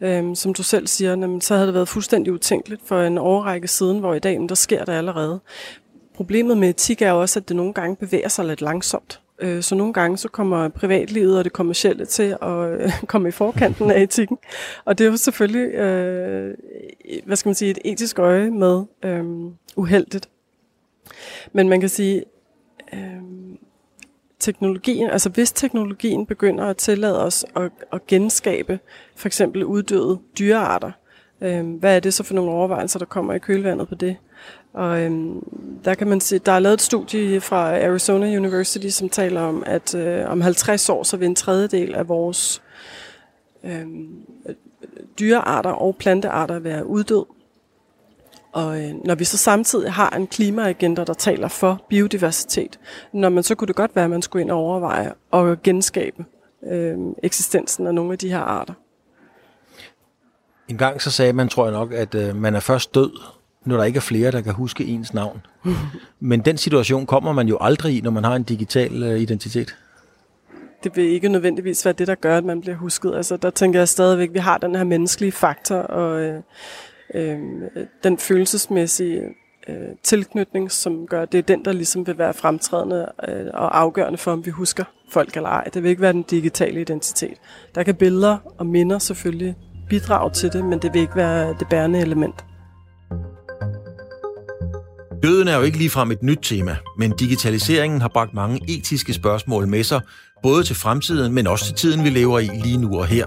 Øhm, som du selv siger, jamen, så havde det været fuldstændig utænkeligt for en årrække siden, hvor i dag, men der sker det allerede. Problemet med etik er også, at det nogle gange bevæger sig lidt langsomt. Øh, så nogle gange så kommer privatlivet og det kommercielle til at øh, komme i forkanten af etikken. Og det er jo selvfølgelig, øh, hvad skal man sige, et etisk øje med øh, uheldigt. Men man kan sige, øh, teknologien, altså hvis teknologien begynder at tillade os at, at genskabe for eksempel uddøde dyrearter, øh, hvad er det så for nogle overvejelser, der kommer i kølvandet på det? Og øhm, der kan man se, der er lavet et studie fra Arizona University, som taler om, at øh, om 50 år, så vil en tredjedel af vores øhm, dyrearter og plantearter være uddød. Og øh, når vi så samtidig har en klimaagenda, der taler for biodiversitet, når man så kunne det godt være, at man skulle ind og overveje og genskabe øh, eksistensen af nogle af de her arter. En gang så sagde man, tror jeg nok, at øh, man er først død, når der ikke er flere, der kan huske ens navn. Men den situation kommer man jo aldrig i, når man har en digital øh, identitet. Det vil ikke nødvendigvis være det, der gør, at man bliver husket. Altså, der tænker jeg stadigvæk, at vi har den her menneskelige faktor og øh, øh, den følelsesmæssige øh, tilknytning, som gør, det er den, der ligesom vil være fremtrædende øh, og afgørende for, om vi husker folk eller ej. Det vil ikke være den digitale identitet. Der kan billeder og minder selvfølgelig bidrage til det, men det vil ikke være det bærende element. Døden er jo ikke ligefrem et nyt tema, men digitaliseringen har bragt mange etiske spørgsmål med sig, både til fremtiden, men også til tiden, vi lever i lige nu og her.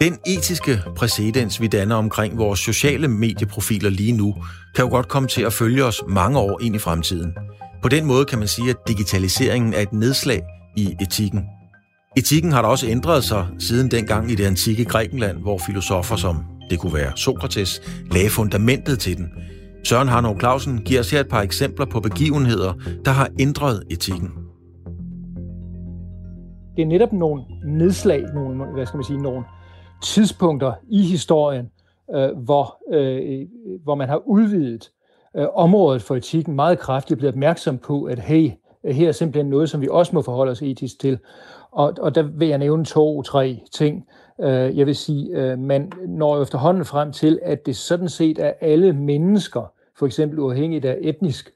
Den etiske præcedens, vi danner omkring vores sociale medieprofiler lige nu, kan jo godt komme til at følge os mange år ind i fremtiden. På den måde kan man sige, at digitaliseringen er et nedslag i etikken. Etikken har da også ændret sig siden dengang i det antikke Grækenland, hvor filosofer som det kunne være Sokrates, lagde fundamentet til den – Søren Harnov Clausen giver os her et par eksempler på begivenheder, der har ændret etikken. Det er netop nogle nedslag, nogle, hvad skal man sige, nogle tidspunkter i historien, øh, hvor, øh, hvor man har udvidet øh, området for etikken meget kraftigt, blevet opmærksom på, at hey, her er simpelthen noget, som vi også må forholde os etisk til. Og, og der vil jeg nævne to-tre ting. Øh, jeg vil sige, øh, man når efterhånden frem til, at det sådan set er alle mennesker, for eksempel uafhængigt af etnisk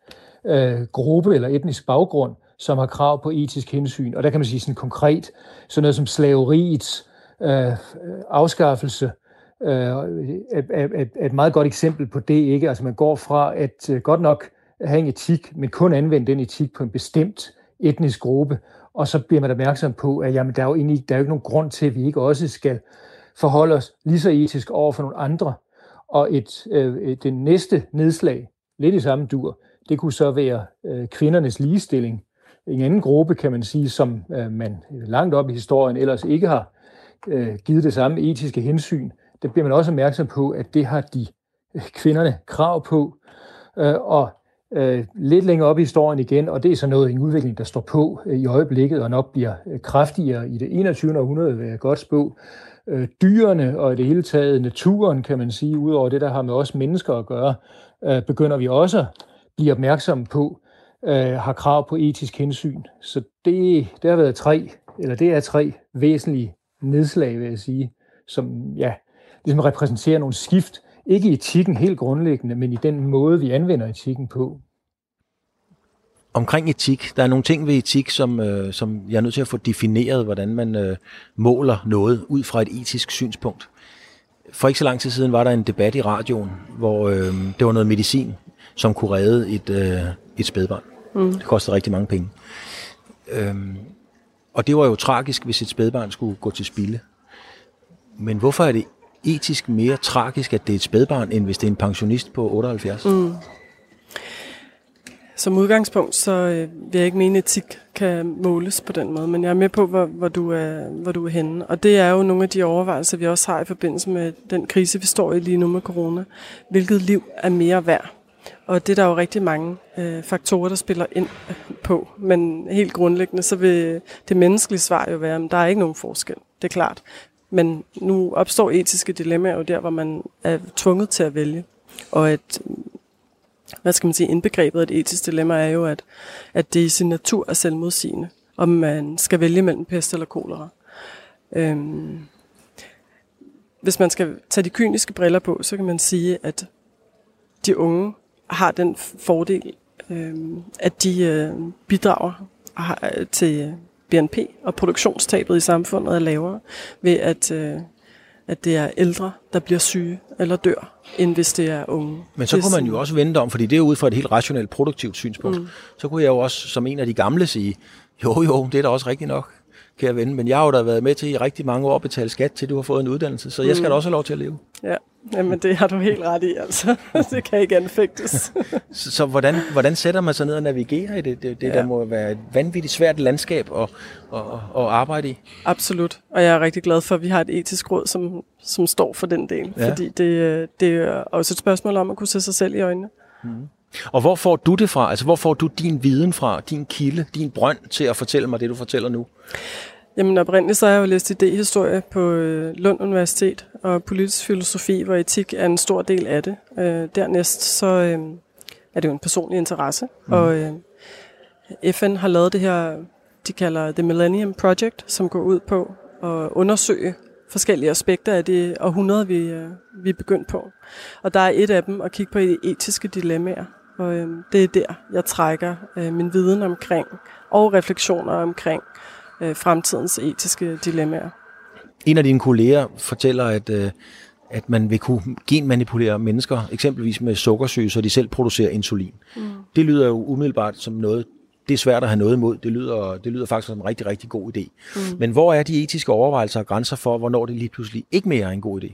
øh, gruppe eller etnisk baggrund, som har krav på etisk hensyn. Og der kan man sige sådan konkret, sådan noget som slaveriets øh, afskaffelse, øh, er, er, er et meget godt eksempel på det. ikke. Altså man går fra at øh, godt nok have en etik, men kun anvende den etik på en bestemt etnisk gruppe, og så bliver man opmærksom på, at jamen, der, er jo egentlig, der er jo ikke nogen grund til, at vi ikke også skal forholde os lige så etisk over for nogle andre. Og et, øh, det næste nedslag, lidt i samme dur, det kunne så være øh, kvindernes ligestilling. En anden gruppe, kan man sige, som øh, man langt op i historien ellers ikke har øh, givet det samme etiske hensyn. Der bliver man også opmærksom på, at det har de øh, kvinderne krav på. Øh, og øh, lidt længere op i historien igen, og det er så noget en udvikling, der står på øh, i øjeblikket, og nok bliver øh, kraftigere i det 21. århundrede, vil jeg godt spå. Øh, dyrene og i det hele taget naturen, kan man sige, udover det, der har med os mennesker at gøre, øh, begynder vi også at blive opmærksomme på, øh, har krav på etisk hensyn. Så det, det har været tre, eller det er tre væsentlige nedslag, vil jeg sige, som ja, ligesom repræsenterer nogle skift, ikke i etikken helt grundlæggende, men i den måde, vi anvender etikken på. Omkring etik, der er nogle ting ved etik, som, øh, som jeg er nødt til at få defineret, hvordan man øh, måler noget ud fra et etisk synspunkt. For ikke så lang tid siden var der en debat i radioen, hvor øh, det var noget medicin, som kunne redde et, øh, et spædbarn. Mm. Det kostede rigtig mange penge. Øhm, og det var jo tragisk, hvis et spædbarn skulle gå til spilde. Men hvorfor er det etisk mere tragisk, at det er et spædbarn, end hvis det er en pensionist på 78? Mm. Som udgangspunkt, så øh, vil jeg ikke mene, at etik kan måles på den måde, men jeg er med på, hvor, hvor, du er, hvor du er henne. Og det er jo nogle af de overvejelser, vi også har i forbindelse med den krise, vi står i lige nu med corona. Hvilket liv er mere værd? Og det er der jo rigtig mange øh, faktorer, der spiller ind øh, på. Men helt grundlæggende, så vil det menneskelige svar jo være, at der er ikke nogen forskel. Det er klart. Men nu opstår etiske dilemmaer jo der, hvor man er tvunget til at vælge. Og at, hvad skal man sige, indbegrebet af et etisk dilemma er jo, at, at det i sin natur er selvmodsigende, om man skal vælge mellem pest eller kolera. Øhm, hvis man skal tage de kyniske briller på, så kan man sige, at de unge har den fordel, øhm, at de øh, bidrager til BNP, og produktionstabet i samfundet er lavere ved, at, øh, at det er ældre, der bliver syge eller dør, end hvis det er unge. Men så kunne man jo også vente om, fordi det er ud fra et helt rationelt produktivt synspunkt, mm. så kunne jeg jo også som en af de gamle sige, jo jo, det er da også rigtigt nok, kære ven, men jeg har jo da været med til i rigtig mange år at betale skat til, du har fået en uddannelse, så jeg skal mm. da også have lov til at leve. Ja. Jamen, det har du helt ret i, altså. det kan ikke anfægtes. så, så hvordan, hvordan sætter man sig ned og navigerer i det? Det, det ja. der må være et vanvittigt svært landskab at, at, at arbejde i. Absolut, og jeg er rigtig glad for, at vi har et etisk råd, som, som står for den del. Ja. Fordi det, det er også et spørgsmål om at kunne se sig selv i øjnene. Mm. Og hvor får du det fra? Altså, hvor får du din viden fra, din kilde, din brønd til at fortælle mig det, du fortæller nu? Jamen oprindeligt så har jeg jo læst idehistorie på øh, Lund Universitet og politisk filosofi, hvor etik er en stor del af det. Øh, dernæst så øh, er det jo en personlig interesse, mm. og øh, FN har lavet det her, de kalder The Millennium Project, som går ud på at undersøge forskellige aspekter af det århundrede, vi, øh, vi er begyndt på. Og der er et af dem at kigge på de etiske dilemmaer, og øh, det er der, jeg trækker øh, min viden omkring, og refleksioner omkring øh, fremtidens etiske dilemmaer. En af dine kolleger fortæller, at, øh, at man vil kunne genmanipulere mennesker, eksempelvis med sukkersyge, så de selv producerer insulin. Mm. Det lyder jo umiddelbart som noget, det er svært at have noget imod. Det lyder, det lyder faktisk som en rigtig, rigtig god idé. Mm. Men hvor er de etiske overvejelser og grænser for, hvornår det lige pludselig ikke mere er en god idé?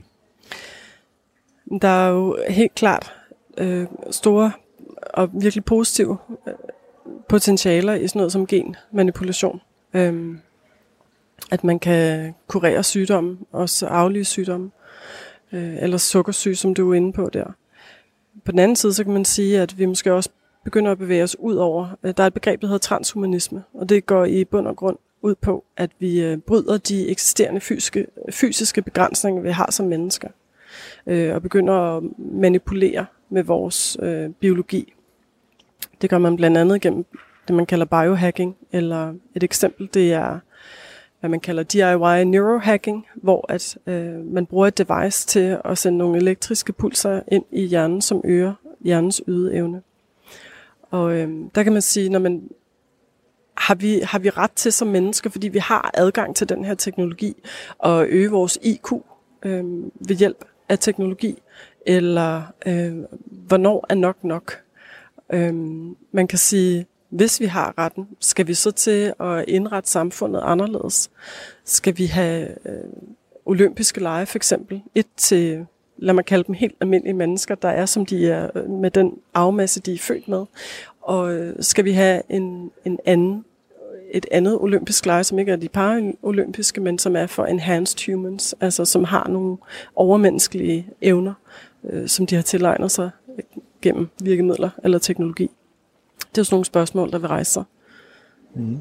Der er jo helt klart øh, store og virkelig positive øh, potentialer i sådan noget som genmanipulation. Øhm, at man kan kurere sygdomme, også aflige sygdomme, øh, eller sukkersyge, som du er inde på der. På den anden side, så kan man sige, at vi måske også begynder at bevæge os ud over, øh, der er et begreb, der hedder transhumanisme, og det går i bund og grund ud på, at vi øh, bryder de eksisterende fysiske, fysiske begrænsninger, vi har som mennesker, øh, og begynder at manipulere med vores øh, biologi. Det gør man blandt andet gennem det, man kalder biohacking, eller et eksempel, det er, hvad man kalder DIY neurohacking, hvor at øh, man bruger et device til at sende nogle elektriske pulser ind i hjernen, som øger hjernens ydeevne. Og øh, der kan man sige, når man har vi, har vi ret til som mennesker, fordi vi har adgang til den her teknologi, og øge vores IQ øh, ved hjælp af teknologi, eller øh, hvornår er nok nok? Øh, man kan sige, hvis vi har retten, skal vi så til at indrette samfundet anderledes? Skal vi have øh, olympiske lege for eksempel? Et til, lad mig kalde dem helt almindelige mennesker, der er som de er øh, med den afmasse, de er født med. Og øh, skal vi have en, en anden et andet olympisk lege, som ikke er de paralympiske, men som er for enhanced humans, altså som har nogle overmenneskelige evner, øh, som de har tilegnet sig gennem virkemidler eller teknologi. Det er sådan nogle spørgsmål, der vil rejse sig. Mm.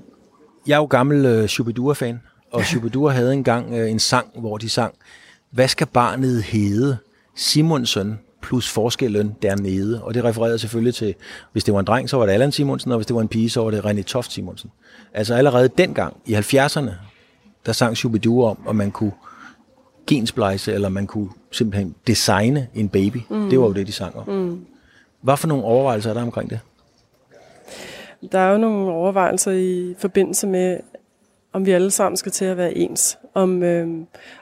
Jeg er jo gammel uh, Shubidua-fan, og Shubidua havde engang uh, en sang, hvor de sang, hvad skal barnet hedde? Simonsen plus forskellen dernede. Og det refererede selvfølgelig til, hvis det var en dreng, så var det Allan Simonsen, og hvis det var en pige, så var det René Toft Simonsen. Altså allerede dengang, i 70'erne, der sang Shubidua om, at man kunne gensplejse, eller man kunne simpelthen designe en baby. Mm. Det var jo det, de sang om. Mm. Hvad for nogle overvejelser er der omkring det? Der er jo nogle overvejelser i forbindelse med, om vi alle sammen skal til at være ens. Om, øh,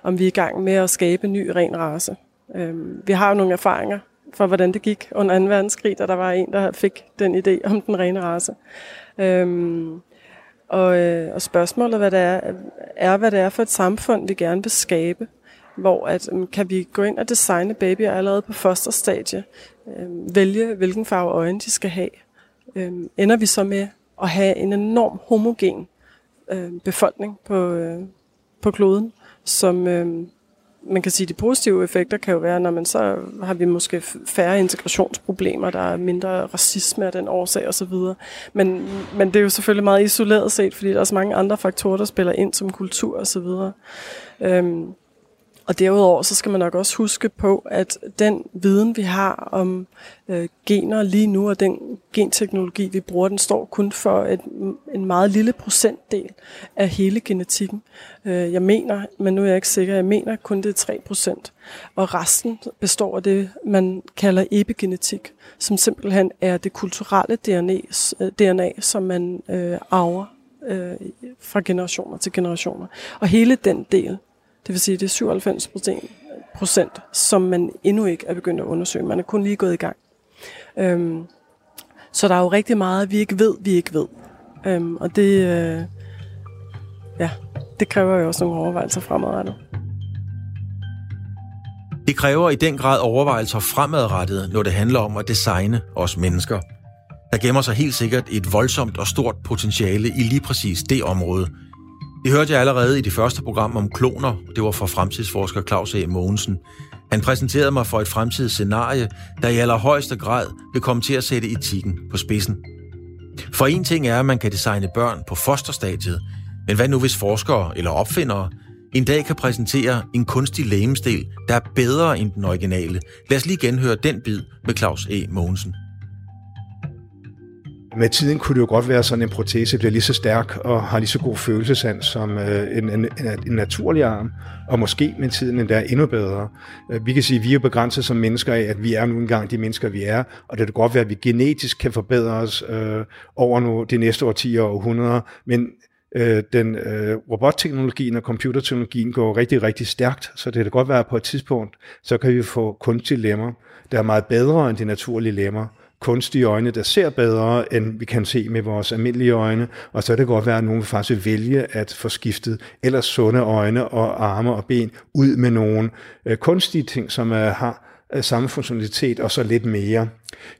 om vi er i gang med at skabe en ny ren race. Øh, vi har jo nogle erfaringer for, hvordan det gik under 2. verdenskrig, da der var en, der fik den idé om den rene race. Øh, og, øh, og spørgsmålet hvad det er, er, hvad det er for et samfund, vi gerne vil skabe. Hvor at, øhm, kan vi gå ind og designe babyer allerede på fosterstadie? øh, vælge hvilken farve øjne de skal have. Øh, ender vi så med at have en enorm homogen øh, befolkning på, øh, på kloden, som, øh, man kan sige, de positive effekter kan jo være, når man så har vi måske færre integrationsproblemer, der er mindre racisme af den årsag osv. Men, men det er jo selvfølgelig meget isoleret set, fordi der er så mange andre faktorer, der spiller ind som kultur osv. Øhm, og derudover så skal man nok også huske på, at den viden, vi har om øh, gener lige nu, og den genteknologi, vi bruger, den står kun for et, en meget lille procentdel af hele genetikken. Øh, jeg mener, men nu er jeg ikke sikker, jeg mener kun det er 3 procent. Og resten består af det, man kalder epigenetik, som simpelthen er det kulturelle DNA, øh, DNA som man øh, arver øh, fra generationer til generationer. Og hele den del, det vil sige, det er 97 procent, som man endnu ikke er begyndt at undersøge. Man er kun lige gået i gang. Øhm, så der er jo rigtig meget, vi ikke ved, vi ikke ved. Øhm, og det, øh, ja, det kræver jo også nogle overvejelser fremadrettet. Det kræver i den grad overvejelser fremadrettet, når det handler om at designe os mennesker. Der gemmer sig helt sikkert et voldsomt og stort potentiale i lige præcis det område – det hørte jeg allerede i det første program om kloner. Det var fra fremtidsforsker Claus A. Mogensen. Han præsenterede mig for et fremtidsscenarie, der i allerhøjeste grad vil komme til at sætte etikken på spidsen. For en ting er, at man kan designe børn på fosterstadiet, men hvad nu hvis forskere eller opfindere en dag kan præsentere en kunstig lægemstil, der er bedre end den originale? Lad os lige genhøre den bid med Claus E. Mogensen. Med tiden kunne det jo godt være sådan, en protese bliver lige så stærk og har lige så god følelsesand som øh, en, en, en naturlig arm, og måske med tiden endda endnu bedre. Øh, vi kan sige, at vi er begrænset som mennesker af, at vi er nu engang de mennesker, vi er, og det kan godt være, at vi genetisk kan forbedre os øh, over nu de næste årtier og århundreder, men øh, den øh, robotteknologien og computerteknologien går rigtig, rigtig stærkt, så det kan godt være, at på et tidspunkt, så kan vi få kunstige lemmer, der er meget bedre end de naturlige lemmer, kunstige øjne, der ser bedre, end vi kan se med vores almindelige øjne, og så kan det godt være, at nogen vil faktisk vælge at få skiftet ellers sunde øjne og arme og ben ud med nogle øh, kunstige ting, som øh, har øh, samme funktionalitet og så lidt mere.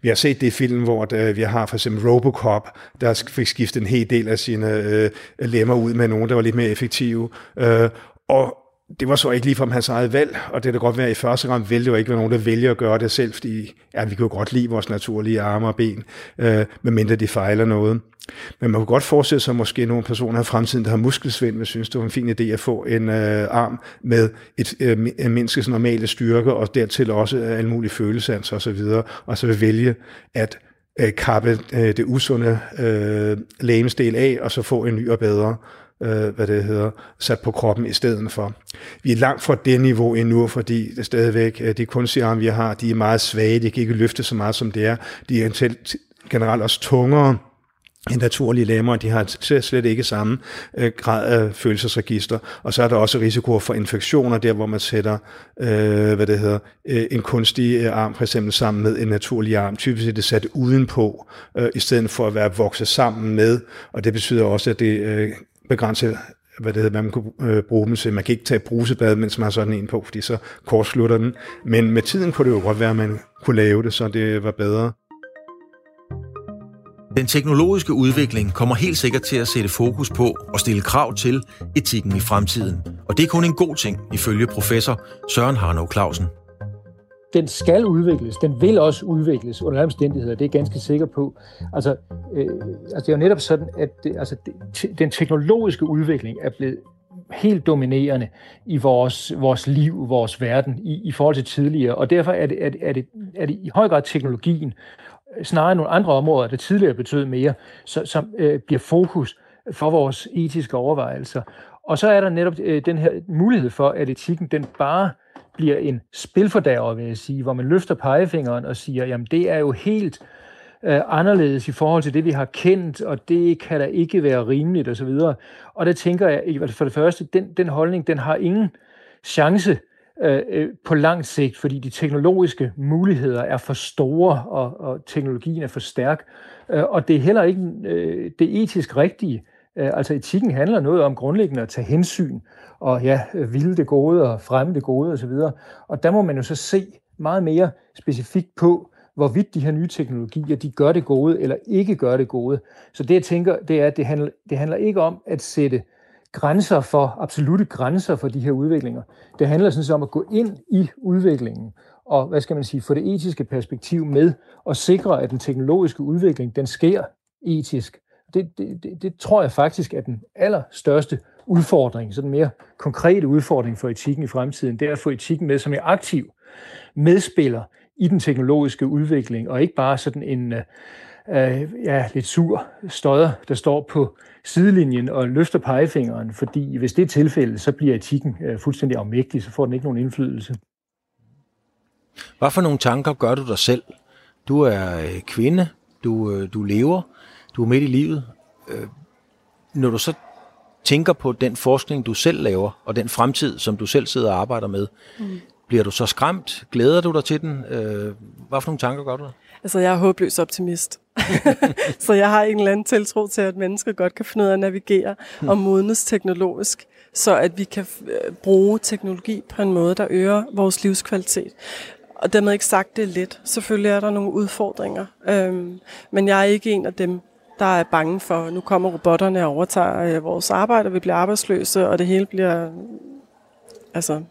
Vi har set det i film, hvor der, vi har for eksempel Robocop, der fik skiftet en hel del af sine øh, lemmer ud med nogen, der var lidt mere effektive. Øh, og det var så ikke lige fra hans eget valg, og det kan godt være, at i første gang ville det jo ikke være nogen, der vælger at gøre det selv, fordi ja, vi kan jo godt lide vores naturlige arme og ben, øh, medmindre de fejler noget. Men man kunne godt forestille sig måske nogle personer i fremtiden, der har muskelsvind, men synes, det var en fin idé at få en øh, arm med et øh, øh menneskes normale styrke, og dertil også øh, alle mulige følelser og så videre, og så vil vælge at øh, kappe øh, det usunde øh, lægemsdel af, og så få en ny og bedre øh, øh, hvad det hedder, sat på kroppen i stedet for. Vi er langt fra det niveau endnu, fordi det stadigvæk, øh, de kunstige arme, vi har, de er meget svage, de kan ikke løfte så meget, som det er. De er generelt også tungere, end naturlige lemmer, de har slet ikke samme øh, grad af følelsesregister. Og så er der også risiko for infektioner, der hvor man sætter øh, hvad det hedder, øh, en kunstig øh, arm for eksempel sammen med en naturlig arm. Typisk er det sat udenpå, øh, i stedet for at være vokset sammen med. Og det betyder også, at det øh, begrænse hvad det hedder, hvad man kunne øh, bruge dem til. Man kan ikke tage brusebad, mens man har sådan en på, fordi så kortslutter den. Men med tiden kunne det jo godt være, at man kunne lave det, så det var bedre. Den teknologiske udvikling kommer helt sikkert til at sætte fokus på og stille krav til etikken i fremtiden. Og det er kun en god ting, ifølge professor Søren Harnov Clausen den skal udvikles, den vil også udvikles under omstændigheder, det er jeg ganske sikker på. Altså, øh, altså det er jo netop sådan, at det, altså, det, den teknologiske udvikling er blevet helt dominerende i vores, vores liv, vores verden i, i forhold til tidligere, og derfor er det, er, det, er, det, er det i høj grad teknologien, snarere nogle andre områder, der tidligere betød mere, så, som øh, bliver fokus for vores etiske overvejelser. Og så er der netop øh, den her mulighed for, at etikken den bare bliver en spilfordærver, vil jeg sige, hvor man løfter pegefingeren og siger, jamen det er jo helt øh, anderledes i forhold til det, vi har kendt, og det kan da ikke være rimeligt osv. Og, og det tænker jeg, for det første, den, den holdning, den har ingen chance øh, øh, på lang sigt, fordi de teknologiske muligheder er for store, og, og teknologien er for stærk. Øh, og det er heller ikke øh, det etisk rigtige. Øh, altså etikken handler noget om grundlæggende at tage hensyn, og ja, ville det gode og fremme det gode osv. Og der må man jo så se meget mere specifikt på, hvorvidt de her nye teknologier, de gør det gode eller ikke gør det gode. Så det jeg tænker, det er, at det handler, det handler ikke om at sætte grænser for, absolute grænser for de her udviklinger. Det handler sådan set om at gå ind i udviklingen og, hvad skal man sige, få det etiske perspektiv med og sikre, at den teknologiske udvikling, den sker etisk. Det, det, det, det tror jeg faktisk er den allerstørste udfordring, så den mere konkrete udfordring for etikken i fremtiden, det er at få etikken med som en aktiv medspiller i den teknologiske udvikling, og ikke bare sådan en øh, øh, ja, lidt sur støder, der står på sidelinjen og løfter pegefingeren, fordi hvis det er tilfældet, så bliver etikken øh, fuldstændig afmægtig, så får den ikke nogen indflydelse. Hvad for nogle tanker gør du dig selv? Du er øh, kvinde, du, øh, du lever, du er midt i livet. Øh, når du så tænker på den forskning, du selv laver, og den fremtid, som du selv sidder og arbejder med, mm. bliver du så skræmt? Glæder du dig til den? Øh, hvad for nogle tanker gør du dig? Altså, jeg er håbløs optimist. så jeg har en eller anden tiltro til, at mennesker godt kan finde ud af at navigere og modnes teknologisk, så at vi kan øh, bruge teknologi på en måde, der øger vores livskvalitet. Og dermed ikke sagt, det er let. Selvfølgelig er der nogle udfordringer, øhm, men jeg er ikke en af dem, der er bange for, nu kommer robotterne og overtager øh, vores arbejde, og vi bliver arbejdsløse, og det hele bliver altså,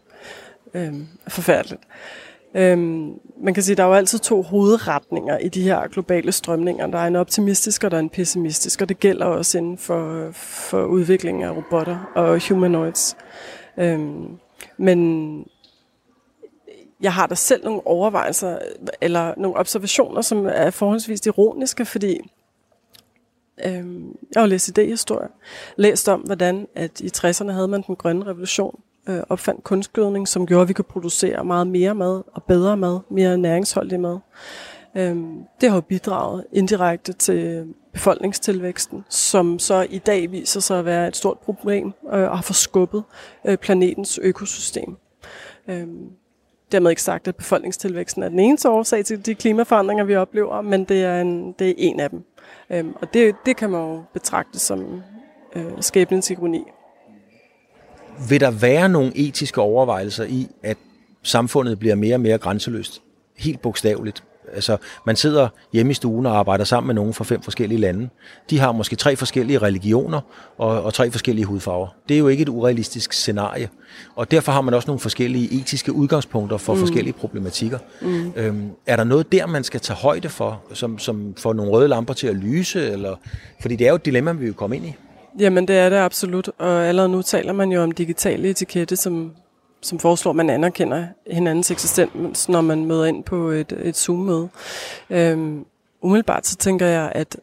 øh, forfærdeligt. Øhm, man kan sige, at der er jo altid to hovedretninger i de her globale strømninger. Der er en optimistisk, og der er en pessimistisk, og det gælder også inden for, for udviklingen af robotter og humanoids. Øhm, men jeg har da selv nogle overvejelser, eller nogle observationer, som er forholdsvis ironiske, fordi øhm, jeg har læst idéhistorie. læst om, hvordan at i 60'erne havde man den grønne revolution, øh, opfandt kunstgødning, som gjorde, at vi kunne producere meget mere mad og bedre mad, mere næringsholdig mad. Øhm, det har jo bidraget indirekte til øh, befolkningstilvæksten, som så i dag viser sig at være et stort problem øh, og har forskubbet øh, planetens økosystem. Øhm, dermed ikke sagt, at befolkningstilvæksten er den eneste årsag til de klimaforandringer, vi oplever, men det er en, det er en af dem. Øhm, og det, det kan man jo betragte som øh, skæbnens ironi vil der være nogle etiske overvejelser i, at samfundet bliver mere og mere grænseløst? Helt bogstaveligt. Altså, man sidder hjemme i stuen og arbejder sammen med nogen fra fem forskellige lande. De har måske tre forskellige religioner og, og tre forskellige hudfarver. Det er jo ikke et urealistisk scenarie. Og derfor har man også nogle forskellige etiske udgangspunkter for mm. forskellige problematikker. Mm. Øhm, er der noget der, man skal tage højde for, som, som får nogle røde lamper til at lyse? Eller? Fordi det er jo et dilemma, vi vil komme ind i. Jamen det er det absolut, og allerede nu taler man jo om digitale etikette, som, som foreslår, at man anerkender hinandens eksistens, når man møder ind på et, et Zoom-møde. Øhm, umiddelbart så tænker jeg, at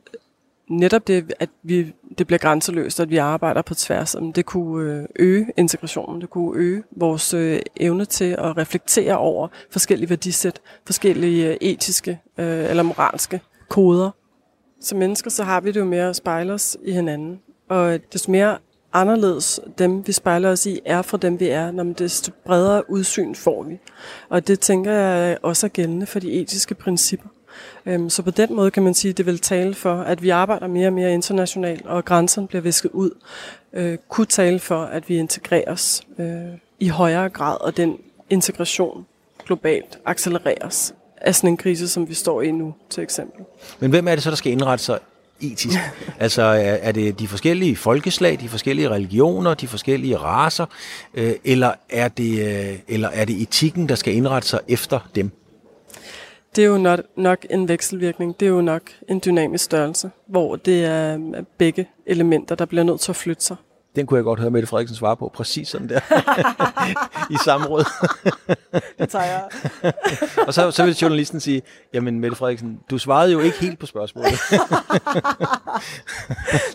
netop det, at vi, det bliver grænseløst, at vi arbejder på tværs, det kunne øh, øge integrationen, det kunne øge vores øh, evne til at reflektere over forskellige værdisæt, forskellige øh, etiske øh, eller moralske koder. Som mennesker, så har vi det jo mere at spejle os i hinanden. Og desto mere anderledes dem, vi spejler os i, er fra dem, vi er, når desto bredere udsyn får vi. Og det tænker jeg også er gældende for de etiske principper. Øhm, så på den måde kan man sige, at det vil tale for, at vi arbejder mere og mere internationalt, og grænserne bliver visket ud. Øh, kunne tale for, at vi integreres øh, i højere grad, og den integration globalt accelereres af sådan en krise, som vi står i nu, til eksempel. Men hvem er det så, der skal indrette sig etisk? altså er, er det de forskellige folkeslag, de forskellige religioner, de forskellige raser, øh, eller, er det, øh, eller er det etikken, der skal indrette sig efter dem? Det er jo nok, nok en vekselvirkning. Det er jo nok en dynamisk størrelse, hvor det er begge elementer, der bliver nødt til at flytte sig den kunne jeg godt høre Mette Frederiksen svare på, præcis sådan der, i samråd. det tager jeg. og så, så vil journalisten sige, jamen Mette Frederiksen, du svarede jo ikke helt på spørgsmålet.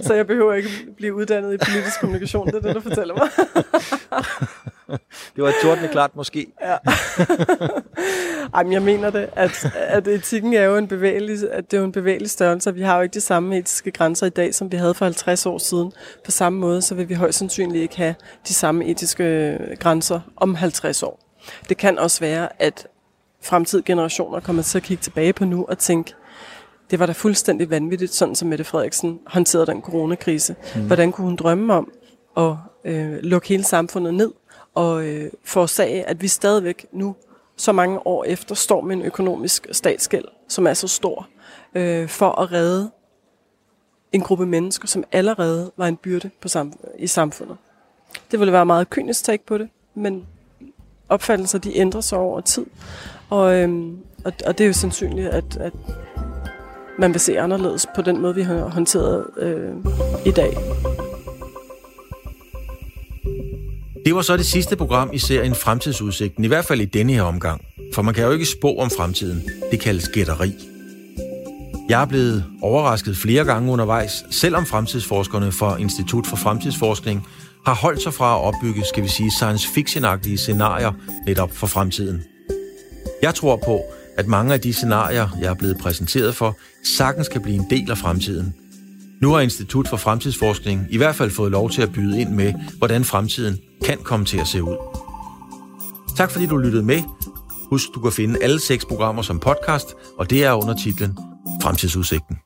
så jeg behøver ikke blive uddannet i politisk kommunikation, det er det, du fortæller mig. det var et tordende klart måske. Ja. Ej, men jeg mener det, at, at etikken er jo en bevægelig, at det er jo en bevægelig størrelse, vi har jo ikke de samme etiske grænser i dag, som vi havde for 50 år siden. På samme måde, så vil vi højst sandsynligt ikke have de samme etiske grænser om 50 år. Det kan også være, at fremtidige generationer kommer til at kigge tilbage på nu og tænke, det var da fuldstændig vanvittigt, sådan som Mette Frederiksen håndterede den coronakrise. Mm. Hvordan kunne hun drømme om at øh, lukke hele samfundet ned og øh, forårsage, at vi stadigvæk nu, så mange år efter, står med en økonomisk statsgæld, som er så stor, øh, for at redde en gruppe mennesker, som allerede var en byrde på sam- i samfundet. Det ville være meget kynisk take på det, men opfattelser de ændrer sig over tid. Og, øhm, og, og det er jo sandsynligt, at, at man vil se anderledes på den måde, vi har håndteret øh, i dag. Det var så det sidste program i serien Fremtidsudsigten, i hvert fald i denne her omgang. For man kan jo ikke spå om fremtiden. Det kaldes gætteri. Jeg er blevet overrasket flere gange undervejs, selvom fremtidsforskerne fra Institut for Fremtidsforskning har holdt sig fra at opbygge, skal vi sige, science fiction scenarier netop for fremtiden. Jeg tror på, at mange af de scenarier, jeg er blevet præsenteret for, sagtens kan blive en del af fremtiden. Nu har Institut for Fremtidsforskning i hvert fald fået lov til at byde ind med, hvordan fremtiden kan komme til at se ud. Tak fordi du lyttede med. Husk, du kan finde alle seks programmer som podcast, og det er under titlen Fremtidsudsigten.